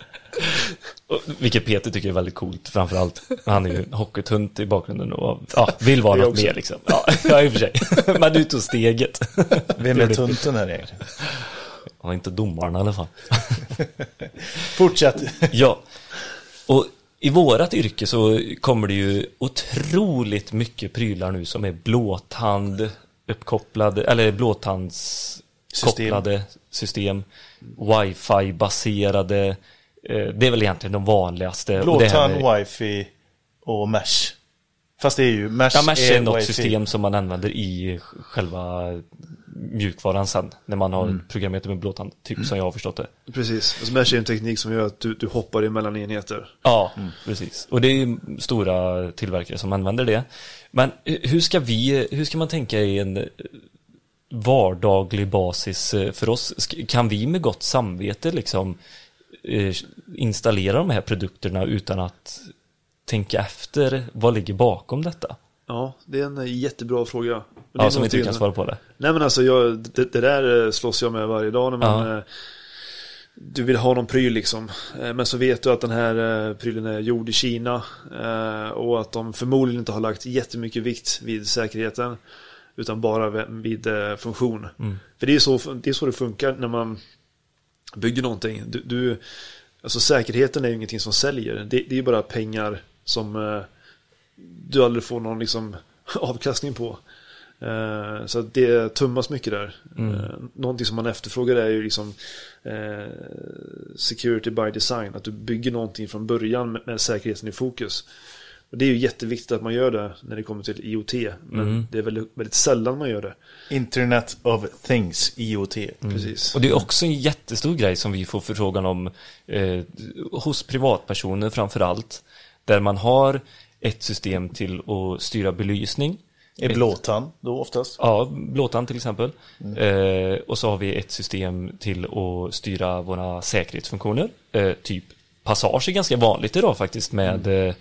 Vilket Peter tycker är väldigt coolt, framförallt. Han är ju hockeytunt i bakgrunden och ja, vill vara något också. mer liksom. Ja, [LAUGHS] ja, i och för sig. Men du tog steget. Vem är tunten här egentligen? Ja, inte domaren i alla fall. [LAUGHS] Fortsätt. Ja, och i vårat yrke så kommer det ju otroligt mycket prylar nu som är blåtand uppkopplade, eller blåtandskopplade system, wifi baserade, eh, det är väl egentligen de vanligaste. Blåtand, wifi och mesh. Fast det är ju, mesh, Ja, Mesh är något wifi. system som man använder i själva mjukvaran sen, när man har programmerat med blåtand, typ som jag har förstått det. Precis. Och Smash är en teknik som gör att du, du hoppar emellan enheter. Ja, precis. Och det är ju stora tillverkare som använder det. Men hur ska vi, hur ska man tänka i en eh, vardaglig basis eh, för oss? Kan vi med gott samvete liksom eh, installera de här produkterna utan att tänka efter vad ligger bakom detta? Ja, det är en eh, jättebra fråga. Ja, som inte du kan svara på det. Nej men alltså, jag, det, det där eh, slåss jag med varje dag när man Ja. eh, Du vill ha någon pryl liksom Eh, Men så vet du att den här eh, prylen är gjord i Kina eh, Och att de förmodligen inte har lagt jättemycket vikt vid säkerheten Utan bara vid, eh, funktion Mm. För det är, så, det är så det funkar när man Bygger någonting du, du, Alltså säkerheten är ju ingenting som säljer Det, det är ju bara pengar som eh, Du aldrig får någon liksom [LAUGHS] avkastning på Eh, Så det tummas mycket där. Mm. Eh, Någonting som man efterfrågar är ju liksom eh, security by design. Att du bygger någonting från början med, med säkerheten i fokus. Och det är ju jätteviktigt att man gör det när det kommer till IoT. Men Mm. det är väldigt, väldigt sällan man gör det. Internet of Things, IoT. Precis. Och det är också en jättestor grej som vi får förfrågan om eh, hos privatpersoner framför allt. Där man har ett system till att styra belysning. Är blåtand då oftast? Ja, blåtand till exempel. Mm. Eh, och så har vi ett system till att styra våra säkerhetsfunktioner. Eh, typ passage är ganska vanligt idag faktiskt med mm.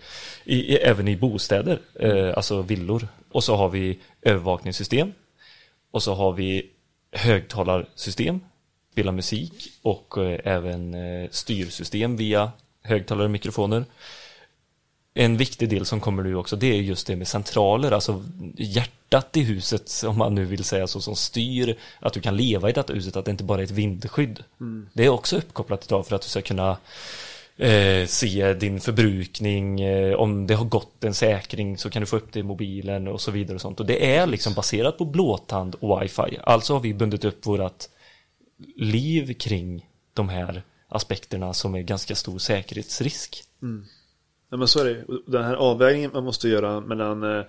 Eh, i, även i bostäder, eh, alltså villor. Och så har vi övervakningssystem. Och så har vi högtalarsystem, spela musik och eh, även eh, styrsystem via högtalare och mikrofoner. En viktig del som kommer nu också, det är just det med centraler, alltså hjärtat i huset, om man nu vill säga så, som styr att du kan leva i detta huset, att det inte bara är ett vindskydd. Mm. Det är också uppkopplat idag för att du ska kunna eh, se din förbrukning, eh, om det har gått en säkring så kan du få upp det i mobilen och så vidare och sånt. Och det är liksom baserat på blåtand och wifi. Alltså har vi bundit upp vårat liv kring de här aspekterna som är ganska stor säkerhetsrisk. Mm. Ja, men så är det. Den här avvägningen man måste göra mellan, eh,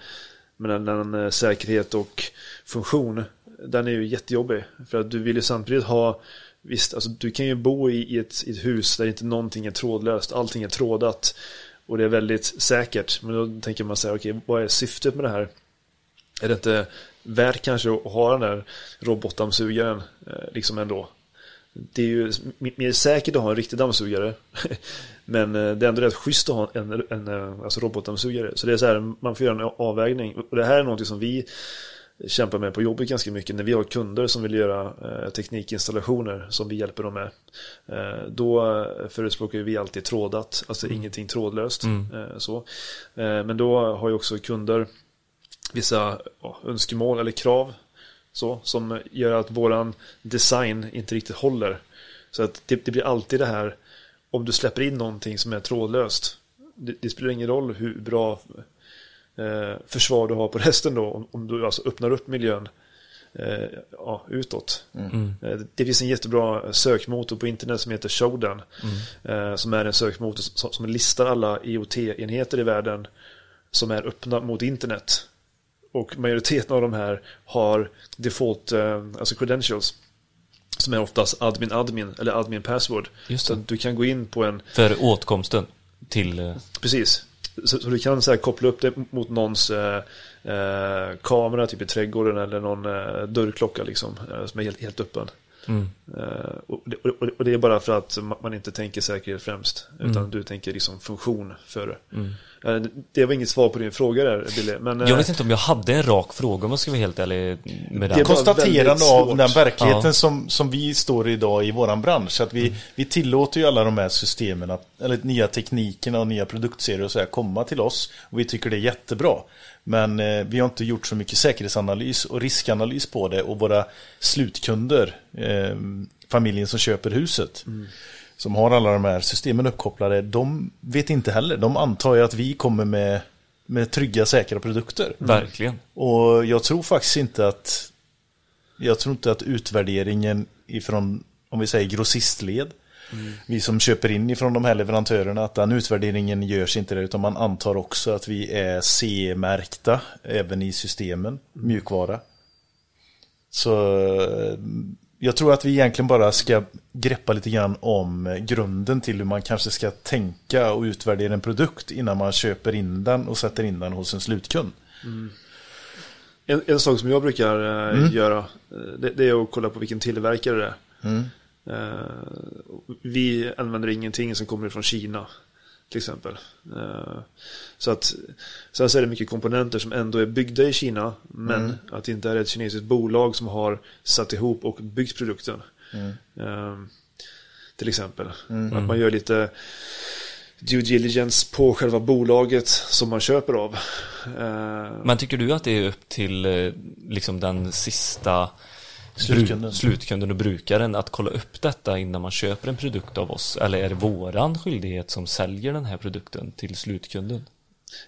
mellan, eh, säkerhet och funktion, den är ju jättejobbig. För att du vill ju samtidigt ha Visst, alltså du kan ju bo i, i, ett, i ett hus där inte någonting är trådlöst, allting är trådat och det är väldigt säkert. Men då tänker man säga, okej, okay, vad är syftet med det här? Är det inte värt kanske att ha den där robotdammsugaren eh, liksom ändå? Det är ju mer säkert att ha en riktig dammsugare. [LAUGHS] Men eh, det är ändå rätt schysst att ha en, en, eh, alltså robotdammsugare. Så det är så här, man får göra en avvägning. Och det här är någonting som vi kämpar med på jobbet ganska mycket när vi har kunder som vill göra eh, teknikinstallationer som vi hjälper dem med. Eh, då förespråkar vi alltid trådat, alltså mm. ingenting trådlöst. Mm. Eh, så. Eh, men då har ju också kunder vissa önskemål eller krav så, som gör att våran design inte riktigt håller. Så att det, det blir alltid det här om du släpper in någonting som är trådlöst. Det, det spelar ingen roll hur bra eh, försvar du har på resten då, om, om du alltså öppnar upp miljön eh, ja, utåt. Mm. Eh, det finns en jättebra sökmotor på internet som heter Showdown, mm. eh, som är en sökmotor som, som listar alla IoT-enheter i världen som är öppna mot internet. Och majoriteten av de här har default, eh, alltså credentials. Som är oftast admin admin eller admin password. Just det. Så du kan gå in på en... För åtkomsten till... Eh, Precis. Så, så, du kan så här, koppla upp det mot någons eh, eh, kamera, typ i trädgården eller någon eh, dörrklocka liksom, eh, som är helt, helt öppen. Mm. Uh, och, det, och, det, är bara för att man inte tänker säkerhet främst. Utan mm. du tänker liksom funktion för mm. Det var inget svar på din fråga där, Billy. Men, jag vet inte om jag hade en rak fråga om jag ska vara helt ärlig med det. Det är konstaterande av den verkligheten ja. som, som vi står i idag i våran bransch. Att vi, mm. vi tillåter ju alla de här systemen, att, eller nya teknikerna och nya produktserier och så här komma till oss. Och vi tycker det är jättebra. Men eh, vi har inte gjort så mycket säkerhetsanalys och riskanalys på det och våra slutkunder, eh, familjen som köper huset, mm. Som har alla de här systemen uppkopplade, de vet inte heller. De antar ju att vi kommer med, med trygga, säkra produkter. Mm. Verkligen. Och jag tror faktiskt inte att jag tror inte att utvärderingen ifrån, om vi säger grossistled, Mm. Vi som köper in ifrån de här leverantörerna att den utvärderingen görs inte där utan man antar också att vi är CE-märkta även i systemen, mjukvara. Så jag tror att vi egentligen bara ska greppa lite grann om grunden till hur man kanske ska tänka och utvärdera en produkt innan man köper in den och sätter in den hos en slutkund. Mm. En, en, sak som jag brukar eh, mm. göra eh, det, det, är att kolla på vilken tillverkare det är. Mm. Eh, vi använder ingenting som kommer från Kina till exempel. Eh, så att sen så är det mycket komponenter som ändå är byggda i Kina men mm. att det inte är ett kinesiskt bolag som har satt ihop och byggt produkten. Mm. Eh, till exempel. Mm. Att man gör lite due diligence på själva bolaget som man köper av. Men tycker du att det är upp till liksom den sista slutkunden. slutkunden och brukaren att kolla upp detta innan man köper en produkt av oss? Eller är det våran skyldighet som säljer den här produkten till slutkunden?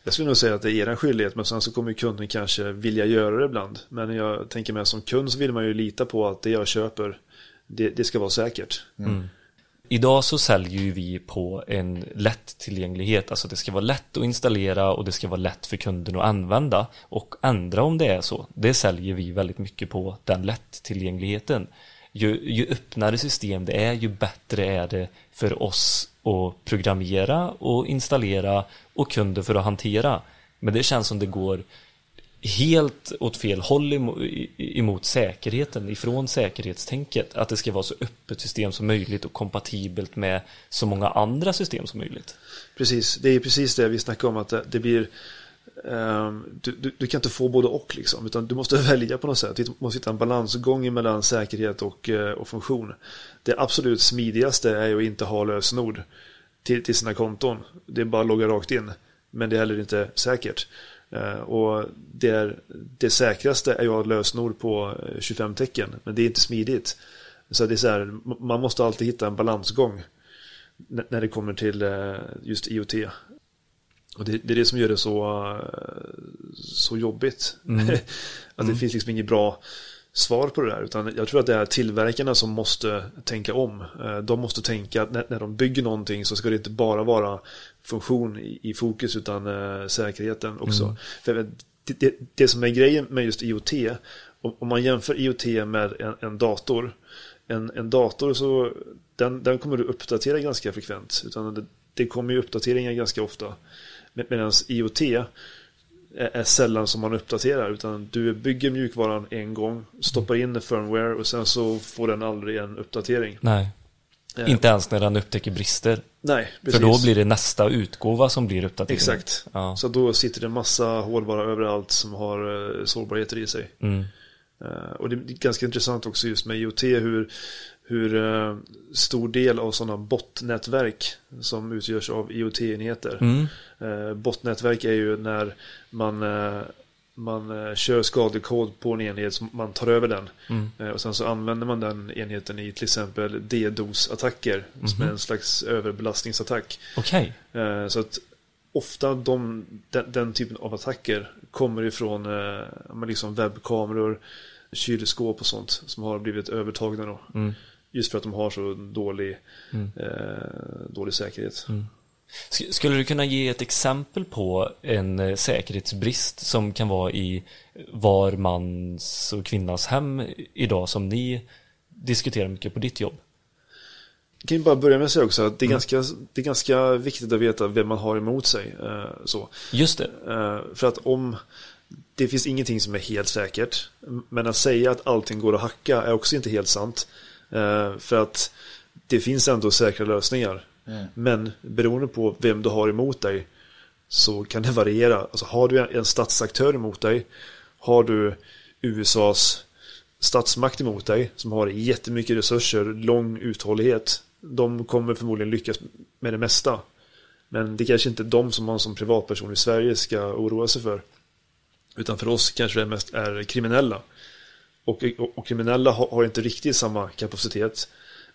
Jag skulle nog säga att det är er skyldighet men sen så kommer kunden kanske vilja göra det ibland. Men jag tänker mig som kund så vill man ju lita på att det jag köper det, det ska vara säkert. Mm. Idag så säljer ju vi på en lättillgänglighet, alltså det ska vara lätt att installera och det ska vara lätt för kunden att använda och ändra om det är så. Det säljer vi väldigt mycket på, den lättillgängligheten. Ju, ju öppnare system det är, ju bättre är det för oss att programmera och installera och kunder för att hantera. Men det känns som det går helt åt fel håll emot säkerheten, ifrån säkerhetstänket. Att det ska vara så öppet system som möjligt och kompatibelt med så många andra system som möjligt. Precis, det är precis det vi snackar om att det blir um, du, du, du, kan inte få både och liksom, utan du måste [LAUGHS] välja på något sätt. Du måste hitta en balansgång mellan säkerhet och, eh, och funktion. Det absolut smidigaste är att inte ha lösenord till, till sina konton. Det är bara att logga rakt in. Men det är heller inte säkert. Uh, och det, är, det säkraste är ju att ha lösenord på 25 eh, tecken. Men det är inte smidigt. Så det är så här, man måste alltid hitta en balansgång när det kommer till just IoT. Och det, det, är det som gör det så, så jobbigt. Mm. [LAUGHS] att det mm. finns liksom inget bra svar på det där. Utan jag tror att det är tillverkarna som måste tänka om. Eh, de måste tänka att när, de bygger någonting så ska det inte bara vara funktion i, fokus utan äh, säkerheten också. Mm. För det, det, det, som är grejen med just IoT, om, om man jämför IoT med en, en dator. En, en dator så den, den kommer du uppdatera ganska frekvent. Utan det, det kommer ju uppdateringar ganska ofta. Medan IoT är sällan som man uppdaterar utan du bygger mjukvaran en gång, stoppar in firmware och sen så får den aldrig en uppdatering. Nej. Eh. Inte ens när den upptäcker brister. Nej, precis. För då blir det nästa utgåva som blir uppdaterad. Exakt. Ja. Så då sitter det massa hårdvara överallt som har uh, sårbarheter i sig. Mm. Uh, och det är ganska intressant också just med IoT hur hur uh, stor del av sådana botnätverk som utgörs av IoT-enheter. Mm. Uh, botnätverk är ju när man, uh, man kör skadlig kod på en enhet, som man tar över den. Mm. och sen så använder man den enheten i till exempel DDoS-attacker, mm. som är en slags överbelastningsattack. Okay. så att ofta de, den, den, typen av attacker kommer ifrån liksom webbkameror, kylskåp och sånt som har blivit övertagna då. Mm. Just för att de har så dålig, mm. eh, dålig säkerhet. Mm. Skulle du kunna ge ett exempel på en eh, säkerhetsbrist som kan vara i var mans och kvinnas hem idag som ni diskuterar mycket på ditt jobb? Jag kan ju bara börja med att säga också att det är, mm. ganska, det är ganska viktigt att veta vem man har emot sig. Eh, så. Just det. Eh, för att om det finns ingenting som är helt säkert. Men att säga att allting går att hacka är också inte helt sant. Eh, för att det finns ändå säkra lösningar. Mm. Men beroende på vem du har emot dig så kan det variera. Alltså har du en statsaktör emot dig, har du USAs statsmakt emot dig som har jättemycket resurser, lång uthållighet. De kommer förmodligen lyckas med det mesta. Men det kanske inte är de som man som privatperson i Sverige ska oroa sig för. Utan för oss kanske det mest är kriminella. Och, och, och kriminella har, har, inte riktigt samma kapacitet.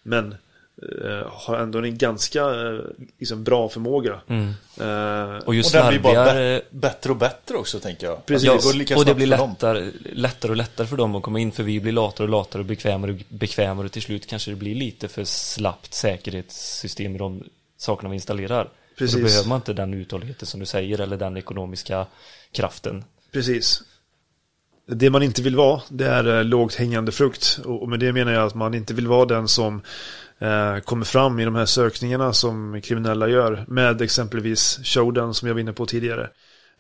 Men eh, har ändå en ganska eh, liksom, bra förmåga. Mm. Eh, och just och den blir bara bättre och bättre också tänker jag. Precis. Alltså, det och det blir lättare, lättare och lättare för dem att komma in. För vi blir latare och latare och bekvämare och bekvämare. Och till slut kanske det blir lite för slappt säkerhetssystem i de sakerna vi installerar. Precis. då behöver man inte den uthålligheten som du säger eller den ekonomiska kraften. Precis. Det man inte vill vara, det är eh, lågt hängande frukt. Och med det menar jag att man inte vill vara den som eh, kommer fram i de här sökningarna som kriminella gör. Med exempelvis Showdown som jag var inne på tidigare.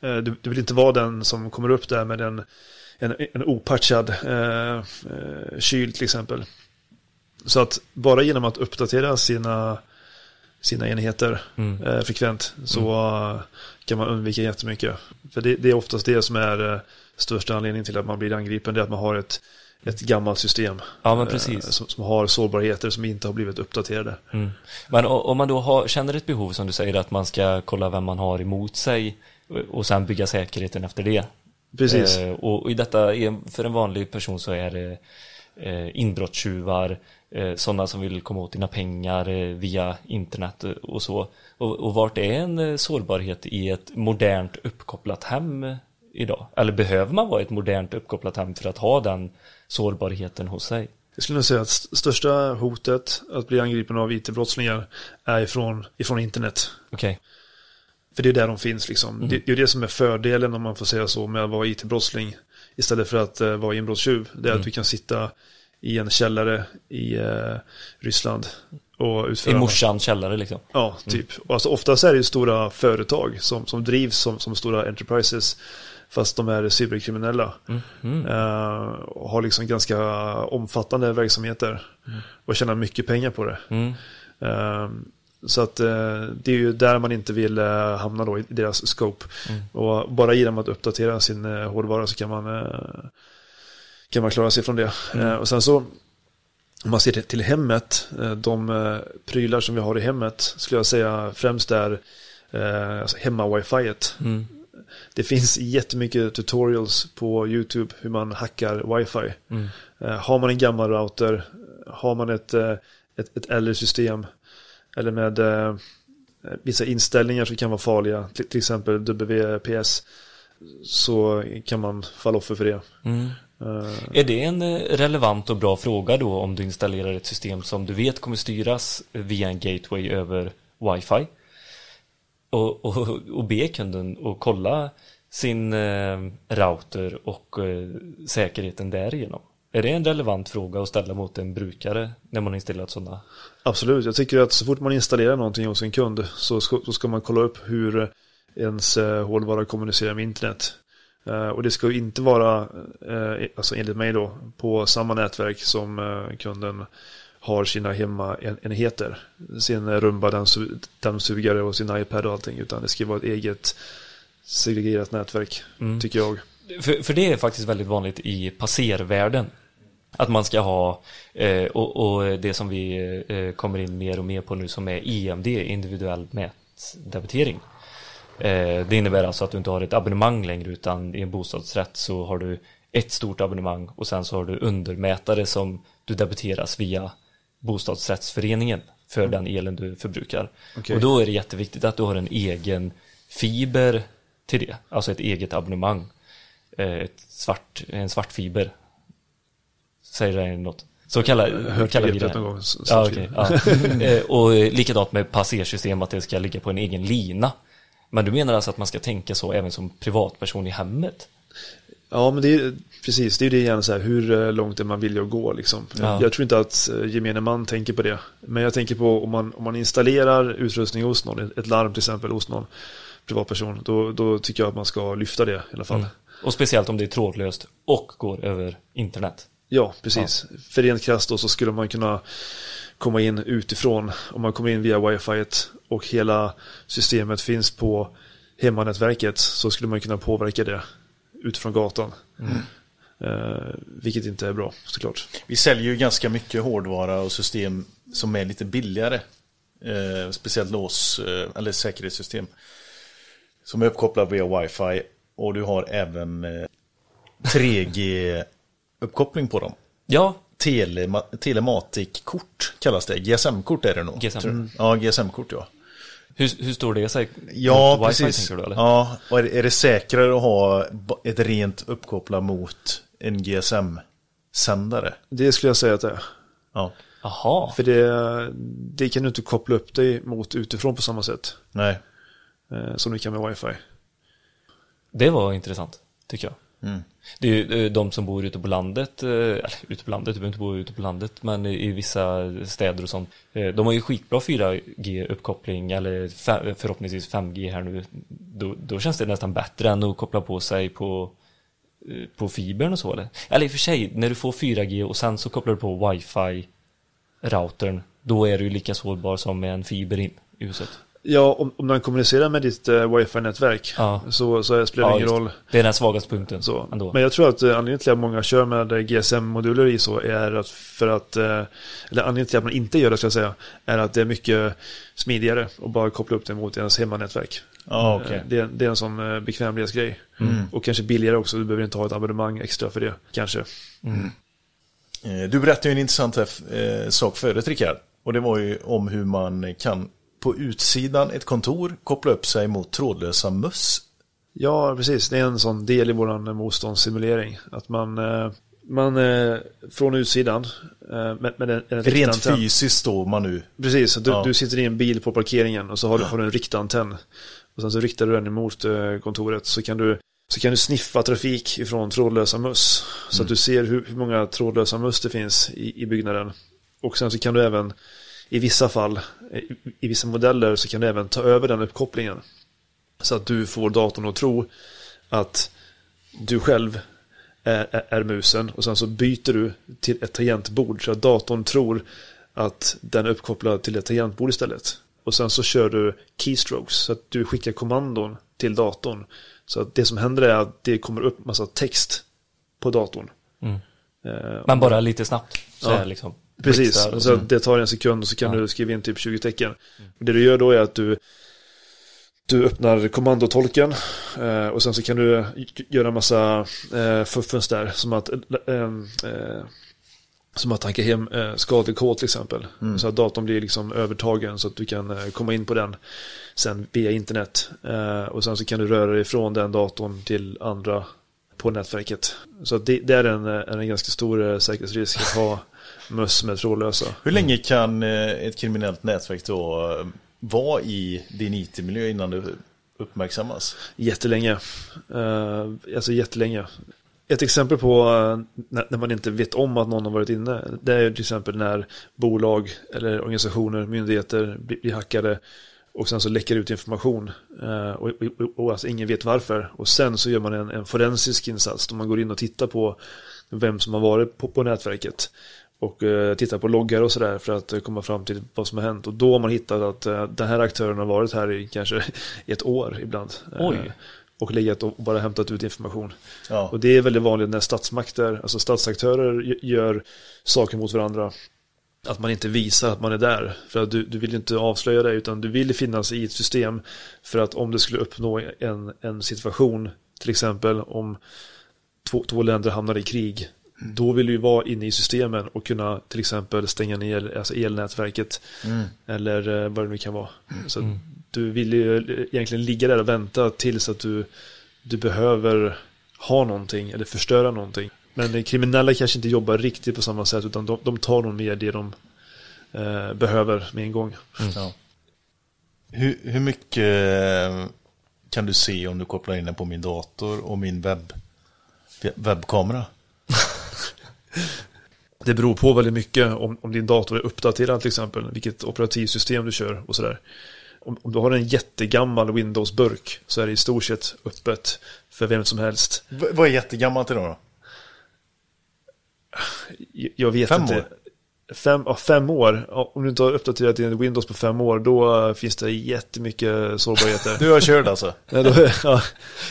Eh, du, vill inte vara den som kommer upp där med en, en, en opatchad eh, kyl till exempel. Så att bara genom att uppdatera sina, sina enheter mm. eh, frekvent så mm. kan man undvika jättemycket. För det, det är oftast det som är största anledningen till att man blir angripen är att man har ett, ett gammalt system ja, men precis. Eh, som, som, har sårbarheter som inte har blivit uppdaterade. Mm. Men om man då har, känner ett behov som du säger att man ska kolla vem man har emot sig och sen bygga säkerheten efter det. Precis. Eh, och, i detta, för en vanlig person så är det eh, inbrottstjuvar, eh, sådana som vill komma åt dina pengar via internet och så. Och, och vart är en sårbarhet i ett modernt uppkopplat hem idag? Eller behöver man vara ett modernt uppkopplat hem för att ha den sårbarheten hos sig? Jag skulle nog säga att största hotet att bli angripen av it-brottslingar är ifrån, ifrån internet. Okej. Okay. För det är där de finns liksom. Mm. Det, det är det som är fördelen om man får säga så med att vara it-brottsling istället för att uh, vara inbrottstjuv. Det är mm. att vi kan sitta i en källare i uh, Ryssland och utföra... I morsans källare liksom? Ja, typ. Mm. Och alltså, oftast är det ju stora företag som, som drivs som, som stora enterprises fast de är cyberkriminella. Mm. Mm. Uh, och har liksom ganska omfattande verksamheter mm. och tjänar mycket pengar på det. Uh, så att uh, det är ju där man inte vill hamna då i deras scope. Mm. Och bara genom att uppdatera sin hårdvara så kan man, kan man klara sig från det. Mm. och sen så om man ser till hemmet, de prylar som vi har i hemmet skulle jag säga främst är alltså hemma-wifiet. Mm det finns jättemycket tutorials på YouTube hur man hackar wifi. Mm. Uh, har man en gammal router, har man ett, uh, ett, ett äldre system eller med uh, vissa inställningar som kan vara farliga, till, exempel WPS, så kan man falla offer för det. Mm. Är det en relevant och bra fråga då om du installerar ett system som du vet kommer styras via en gateway över wifi? Och, och, och be kunden att kolla sin eh, router och eh, säkerheten därigenom. Är det en relevant fråga att ställa mot en brukare när man installerat sådana? Absolut, jag tycker att så fort man installerar någonting hos en kund så ska, så ska man kolla upp hur ens eh, hårdvara kommunicerar med internet. Eh, och det ska ju inte vara, eh, alltså enligt mig då, på samma nätverk som eh, kunden har sina hemmaenheter. Sin rumba, dammsugare och sin iPad och allting. Utan det ska vara ett eget segregerat nätverk, mm. tycker jag. För, för det är faktiskt väldigt vanligt i passervärlden. Att man ska ha, eh, och, och, det som vi eh, kommer in mer och mer på nu som är EMD, individuell mätdebitering. Eh, det innebär alltså att du inte har ett abonnemang längre utan i en bostadsrätt så har du ett stort abonnemang och sen så har du undermätare som du debiteras via bostadsrättsföreningen för mm. den elen du förbrukar. Okay. Och då är det jätteviktigt att du har en egen fiber till det, alltså ett eget abonnemang. Eh, ett svart, en svart fiber. Säger det något? Så kallar, kallar vi det. Gång, ja, okay, ja. [LAUGHS] Eh, och likadant med passersystem att det ska ligga på en egen lina. Men du menar alltså att man ska tänka så även som privatperson i hemmet? Ja, men det är precis, det är det igen så här, hur eh, långt är man villig att gå liksom. Ja. Jag tror inte att eh, gemene man tänker på det. Men jag tänker på om man, om man installerar utrustning hos någon, ett larm till exempel hos någon privatperson, då, då tycker jag att man ska lyfta det i alla fall. Mm. Och speciellt om det är trådlöst och går över internet. Ja, precis. Ja. För rent krasst då så skulle man kunna komma in utifrån om man kommer in via wifi och hela systemet finns på hemmanätverket så skulle man kunna påverka det utifrån gatan. Mm. Vilket inte är bra såklart. Vi säljer ju ganska mycket hårdvara och system som är lite billigare. Eh, speciellt lås eh, eller säkerhetssystem. Som är uppkopplade via wifi och du har även 3G-uppkoppling på dem. Ja. Telema Telematic-kort kallas det. GSM-kort är det nog. GSM. Ja, GSM-kort ja. Hur, hur står det sig? Ja, wifi, precis. Du, eller? Ja, och är, är det säkrare att ha ett rent uppkopplat mot en GSM-sändare? Det skulle jag säga att det är. Ja. Aha. För det, det kan du inte koppla upp dig mot utifrån på samma sätt. Nej. Eh, som du kan med wifi. Det var intressant, tycker jag. Mm. Det är ju eh, de som bor ute på landet, eh, eller ute på landet, du behöver inte bo ute på landet, men i vissa städer och sånt. Eh, de har ju skitbra 4G-uppkoppling, eller förhoppningsvis 5G här nu. Då, då känns det nästan bättre än att koppla på sig på, på fibern och så eller? Eller i och för sig, när du får 4G och sen så kopplar du på wifi-routern, då är du lika sårbar som med en fiber in i huset. Ja, om, om den kommunicerar med ditt uh, wifi-nätverk ja. så, så spelar det ja, ingen roll. Det är den svagaste punkten. Så. Ändå. Men jag tror att uh, anledningen till att många kör med GSM-moduler i så är att för att, uh, eller anledningen till att man inte gör det ska jag säga, är att det är mycket smidigare att bara koppla upp det mot ens hemmanätverk. Ah, okay. det, det, är en sån bekvämlighetsgrej. Mm. Och kanske billigare också, du behöver inte ha ett abonnemang extra för det, kanske. Mm. Du berättade ju en intressant sak förut, Rickard. Och det var ju om hur man kan på utsidan ett kontor koppla upp sig mot trådlösa möss. Ja, precis. Det är en sån del i vår motståndssimulering. Att man, eh, man eh, från utsidan eh, med, med en, en Rent antenn. fysiskt står man nu. Precis, du, ja. du sitter i en bil på parkeringen och så har du, har du en riktantenn. Och sen så riktar du den emot kontoret så kan du så kan du sniffa trafik ifrån trådlösa möss. Så mm. att du ser hur, hur många trådlösa möss det finns i, i byggnaden. Och sen så kan du även i vissa fall, i vissa modeller så kan du även ta över den uppkopplingen. Så att du får datorn att tro att du själv är, är, musen och sen så byter du till ett tangentbord så att datorn tror att den är uppkopplad till ett tangentbord istället. Och sen så kör du keystrokes så att du skickar kommandon till datorn. Så att det som händer är att det kommer upp massa text på datorn. Mm. Eh, Men bara lite snabbt. Så Ja. är liksom Precis, så så. det tar en sekund och så kan Ja. du skriva in typ 20 tecken. Det du gör då är att du du öppnar kommandotolken eh, och sen så kan du göra en massa eh, fuffens där som att eh, eh, som att tanka hem eh, skadlig kod till exempel. Så att datorn blir liksom övertagen så att du kan eh, komma in på den sen via internet. Eh, och sen så kan du röra dig från den datorn till andra på nätverket. Så det, det är en, en ganska stor eh, säkerhetsrisk att ha möss med trådlösa. Hur länge kan eh, ett kriminellt nätverk då eh, vara i din IT-miljö innan det uppmärksammas? Jättelänge. Uh, alltså jättelänge. Ett exempel på eh, när, man inte vet om att någon har varit inne. Det är till exempel när bolag eller organisationer, myndigheter blir, hackade. Och sen så läcker ut information. eh, och, och, och alltså ingen vet varför. Och sen så gör man en, en forensisk insats. Då man går in och tittar på vem som har varit på, på nätverket. Och eh, tittar på loggar och sådär för att eh, komma fram till vad som har hänt. Och då har man hittat att eh, den här aktören har varit här i kanske [LAUGHS] ett år ibland. Oj. och legat och bara hämtat ut information. Ja. Och det är väldigt vanligt när statsmakter, alltså statsaktörer gör saker mot varandra. Att man inte visar att man är där. För att du, du vill inte avslöja det utan du vill finnas i ett system. För att om det skulle uppnå en, en situation, till exempel om två, två länder hamnar i krig. Då vill du ju vara inne i systemen och kunna till exempel stänga ner alltså elnätverket. Eller eh, vad det nu kan vara. Så att du vill ju egentligen ligga där och vänta tills att du, du behöver ha någonting eller förstöra någonting. Men kriminella kanske inte jobbar riktigt på samma sätt utan de, de tar nog mer det de eh, behöver med en gång. Ja. Hur, hur mycket eh, kan du se om du kopplar in den på min dator och min webb, webbkamera? Det beror på väldigt mycket om, om din dator är uppdaterad till exempel, vilket operativsystem du kör och sådär. Om, om du har en jättegammal Windows-burk så är det i stort sett öppet för vem som helst. V- vad är jättegammalt idag då? Jag- vet Fem inte. år? Fem, ja, fem år. Om du inte har uppdaterat din Windows på fem år, då finns det jättemycket sårbarheter. Du har kört alltså? [LAUGHS] Nej, då, ja,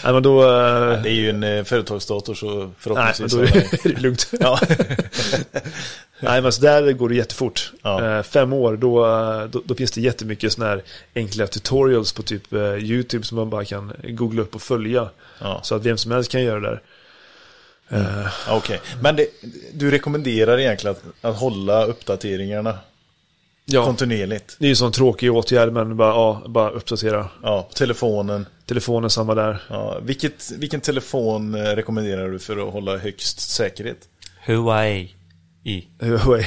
nej, men då... eh, Det är ju en eh, företagsdator så Nej, men förhoppningsvis. då är det lugnt. [LAUGHS] Ja. [LAUGHS] Nej, men så där går det jättefort. Ja. Eh, fem år, då, då, då finns det jättemycket sådana här enkla tutorials på typ YouTube som man bara kan googla upp och följa. Ja. Så att vem som helst kan göra det där. Eh, Okej, men det, du rekommenderar egentligen att, att hålla uppdateringarna ja, kontinuerligt? det är ju en sån tråkig åtgärd, men bara, ja, bara uppdatera. Ja, telefonen. Telefonen samma där. Ja, vilket, vilken telefon eh, rekommenderar du för att hålla högst säkerhet? Huawei. I. Huawei.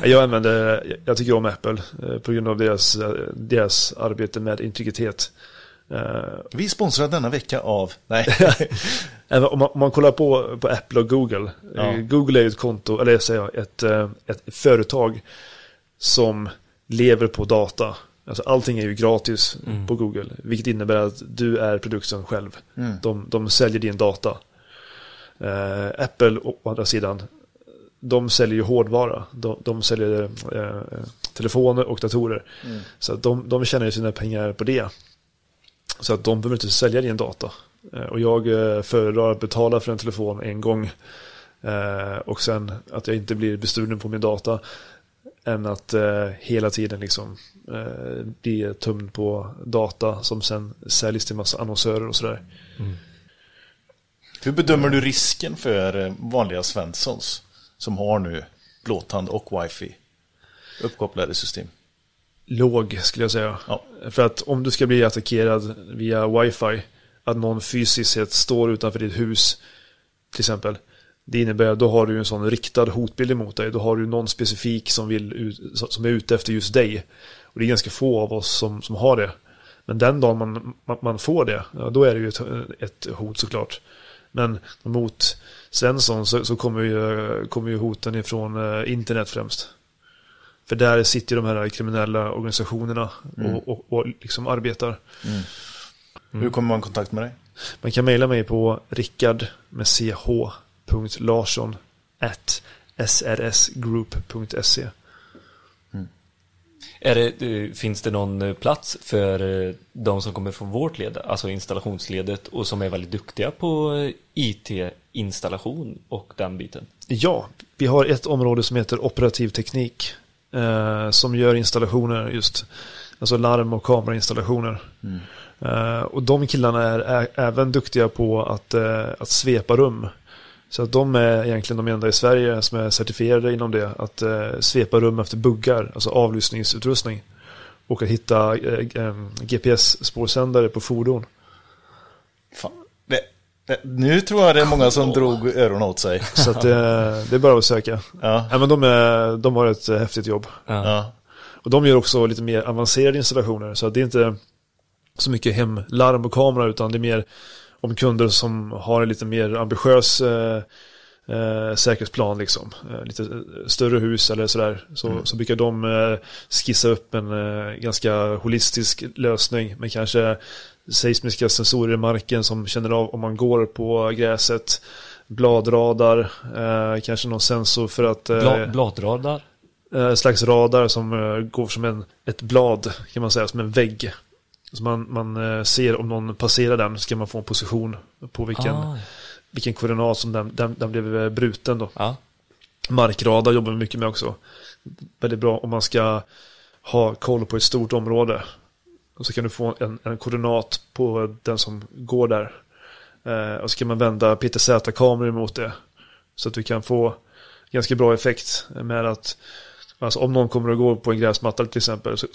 [LAUGHS] jag använder, jag tycker om Apple eh, på grund av deras, deras arbete med integritet. Eh, Vi sponsrar denna vecka av... Nej. [LAUGHS] Om man, om man kollar på, på Apple och Google. Ja. eh, Google är ett konto, eller säger jag, ett, eh, ett företag som lever på data. Alltså allting är ju gratis på Google. Vilket innebär att du är produkten själv. De, de säljer din data. Eh, Apple å andra sidan, de säljer ju hårdvara. De, de säljer eh, telefoner och datorer. Så att de, de tjänar ju sina pengar på det. Så att de behöver inte sälja din data. Eh, Och jag eh, föredrar att betala för en telefon en gång. eh, Och sen att jag inte blir bestulen på min data. Än att hela tiden liksom bli tömd på data som sen säljs till massa annonsörer och sådär. Hur bedömer du risken för vanliga Svenssons som har nu blåtand och wifi uppkopplade system? Låg skulle jag säga. Ja. För att om du ska bli attackerad via wifi, att någon fysiskt sett står utanför ditt hus, till exempel. Det innebär att då har du en sån riktad hotbild emot dig. Då har du någon specifik som, vill som är ute efter just dig. Och det är ganska få av oss som, som har det. Men den dagen man, man, man får det, ja, då är det ju ett, ett hot såklart. Men mot Svensson så, så kommer, ju, kommer ju hoten ifrån eh, internet främst. För där sitter de här kriminella organisationerna och, och, och liksom arbetar. Hur kommer man i kontakt med dig? Man kan mejla mig på rickard med ch.larsson at srsgroup.se Är det, eh, finns det någon eh, plats för eh, de som kommer från vårt led, alltså installationsledet och som är väldigt duktiga på IT-installation och den biten? Ja, vi har ett område som heter operativ teknik eh, som gör installationer just, alltså larm och kamerainstallationer. Eh, och de killarna är, är även duktiga på att, eh, att svepa rum. Så att de är egentligen de enda i Sverige som är certifierade inom det, att eh, svepa rum efter buggar, alltså avlyssningsutrustning. Och att hitta eh, eh, GPS-spårsändare på fordon. Fan. Det, det, nu tror jag det är många som drog öronen åt sig. [LAUGHS] Så att, eh, det är bara att söka. Ja. Men de, är, de har ett eh, häftigt jobb. Ja. Och de gör också lite mer avancerade installationer. Så att det är inte så mycket hemlarm och kamera utan det är mer om kunder som har en lite mer ambitiös eh, säkerhetsplan liksom. Eh, lite eh, större hus eller sådär. Så, så brukar de eh, skissa upp en eh, ganska holistisk lösning med kanske seismiska sensorer i marken som känner av om man går på gräset. Bladradar, eh, kanske någon sensor för att eh, Bla, bladradar? slags radar som går som en, ett blad kan man säga, som en vägg. Så man, man ser om någon passerar den så kan man få en position på vilken, Ah, vilken koordinat som den, den, den blev eh, bruten då. ja. Markradar jobbar vi mycket med också. Väldigt bra om man ska ha koll på ett stort område. Och så kan du få en, en koordinat på den som går där. Eh, och så kan man vända PTZ-kameror mot det. Så att du kan få ganska bra effekt med att Alltså om någon kommer att gå på en gräsmatta till exempel så,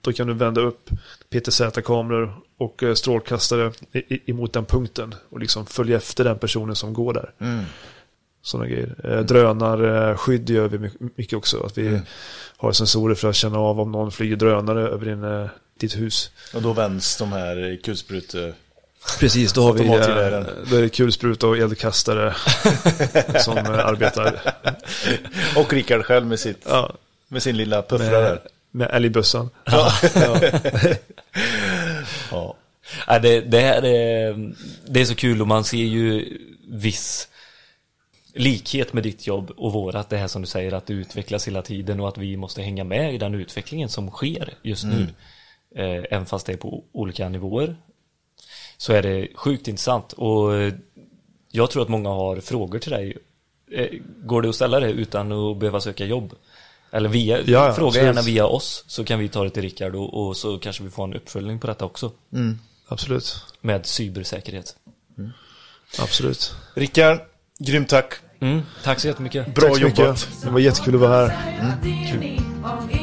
då kan du vända upp PTZ-kameror och eh, strålkastare emot den punkten och liksom följa efter den personen som går där. Mm. Sådana grejer. Eh, drönarskydd gör vi my- mycket också. Att vi har sensorer för att känna av om någon flyger drönare över din, eh, ditt hus. Och då vänds de här kulsprute... Precis, då har vi eh, då är det kulspruta och eldkastare [LAUGHS] som eh, arbetar. Och Rickard själv med, sitt, Ja, med sin lilla puffra där. med älgbössan. [LAUGHS] Ja. Ja, det, det här är, det är så kul och man ser ju viss likhet med ditt jobb och vårat, det här som du säger att det utvecklas hela tiden och att vi måste hänga med i den utvecklingen som sker just nu. Eh, även fast det är på olika nivåer. Så är det sjukt intressant och eh, jag tror att många har frågor till dig. Eh, går det att ställa det utan att behöva söka jobb? Eller via, ja, fråga absolut. gärna via oss så kan vi ta det till Rickard och, och så kanske vi får en uppföljning på detta också. Absolut. Med cybersäkerhet. Absolut. Rickard, grymt tack. Mm, tack så jättemycket. Bra Tack så mycket. jobbat. Det var jättekul att vara här. DNA on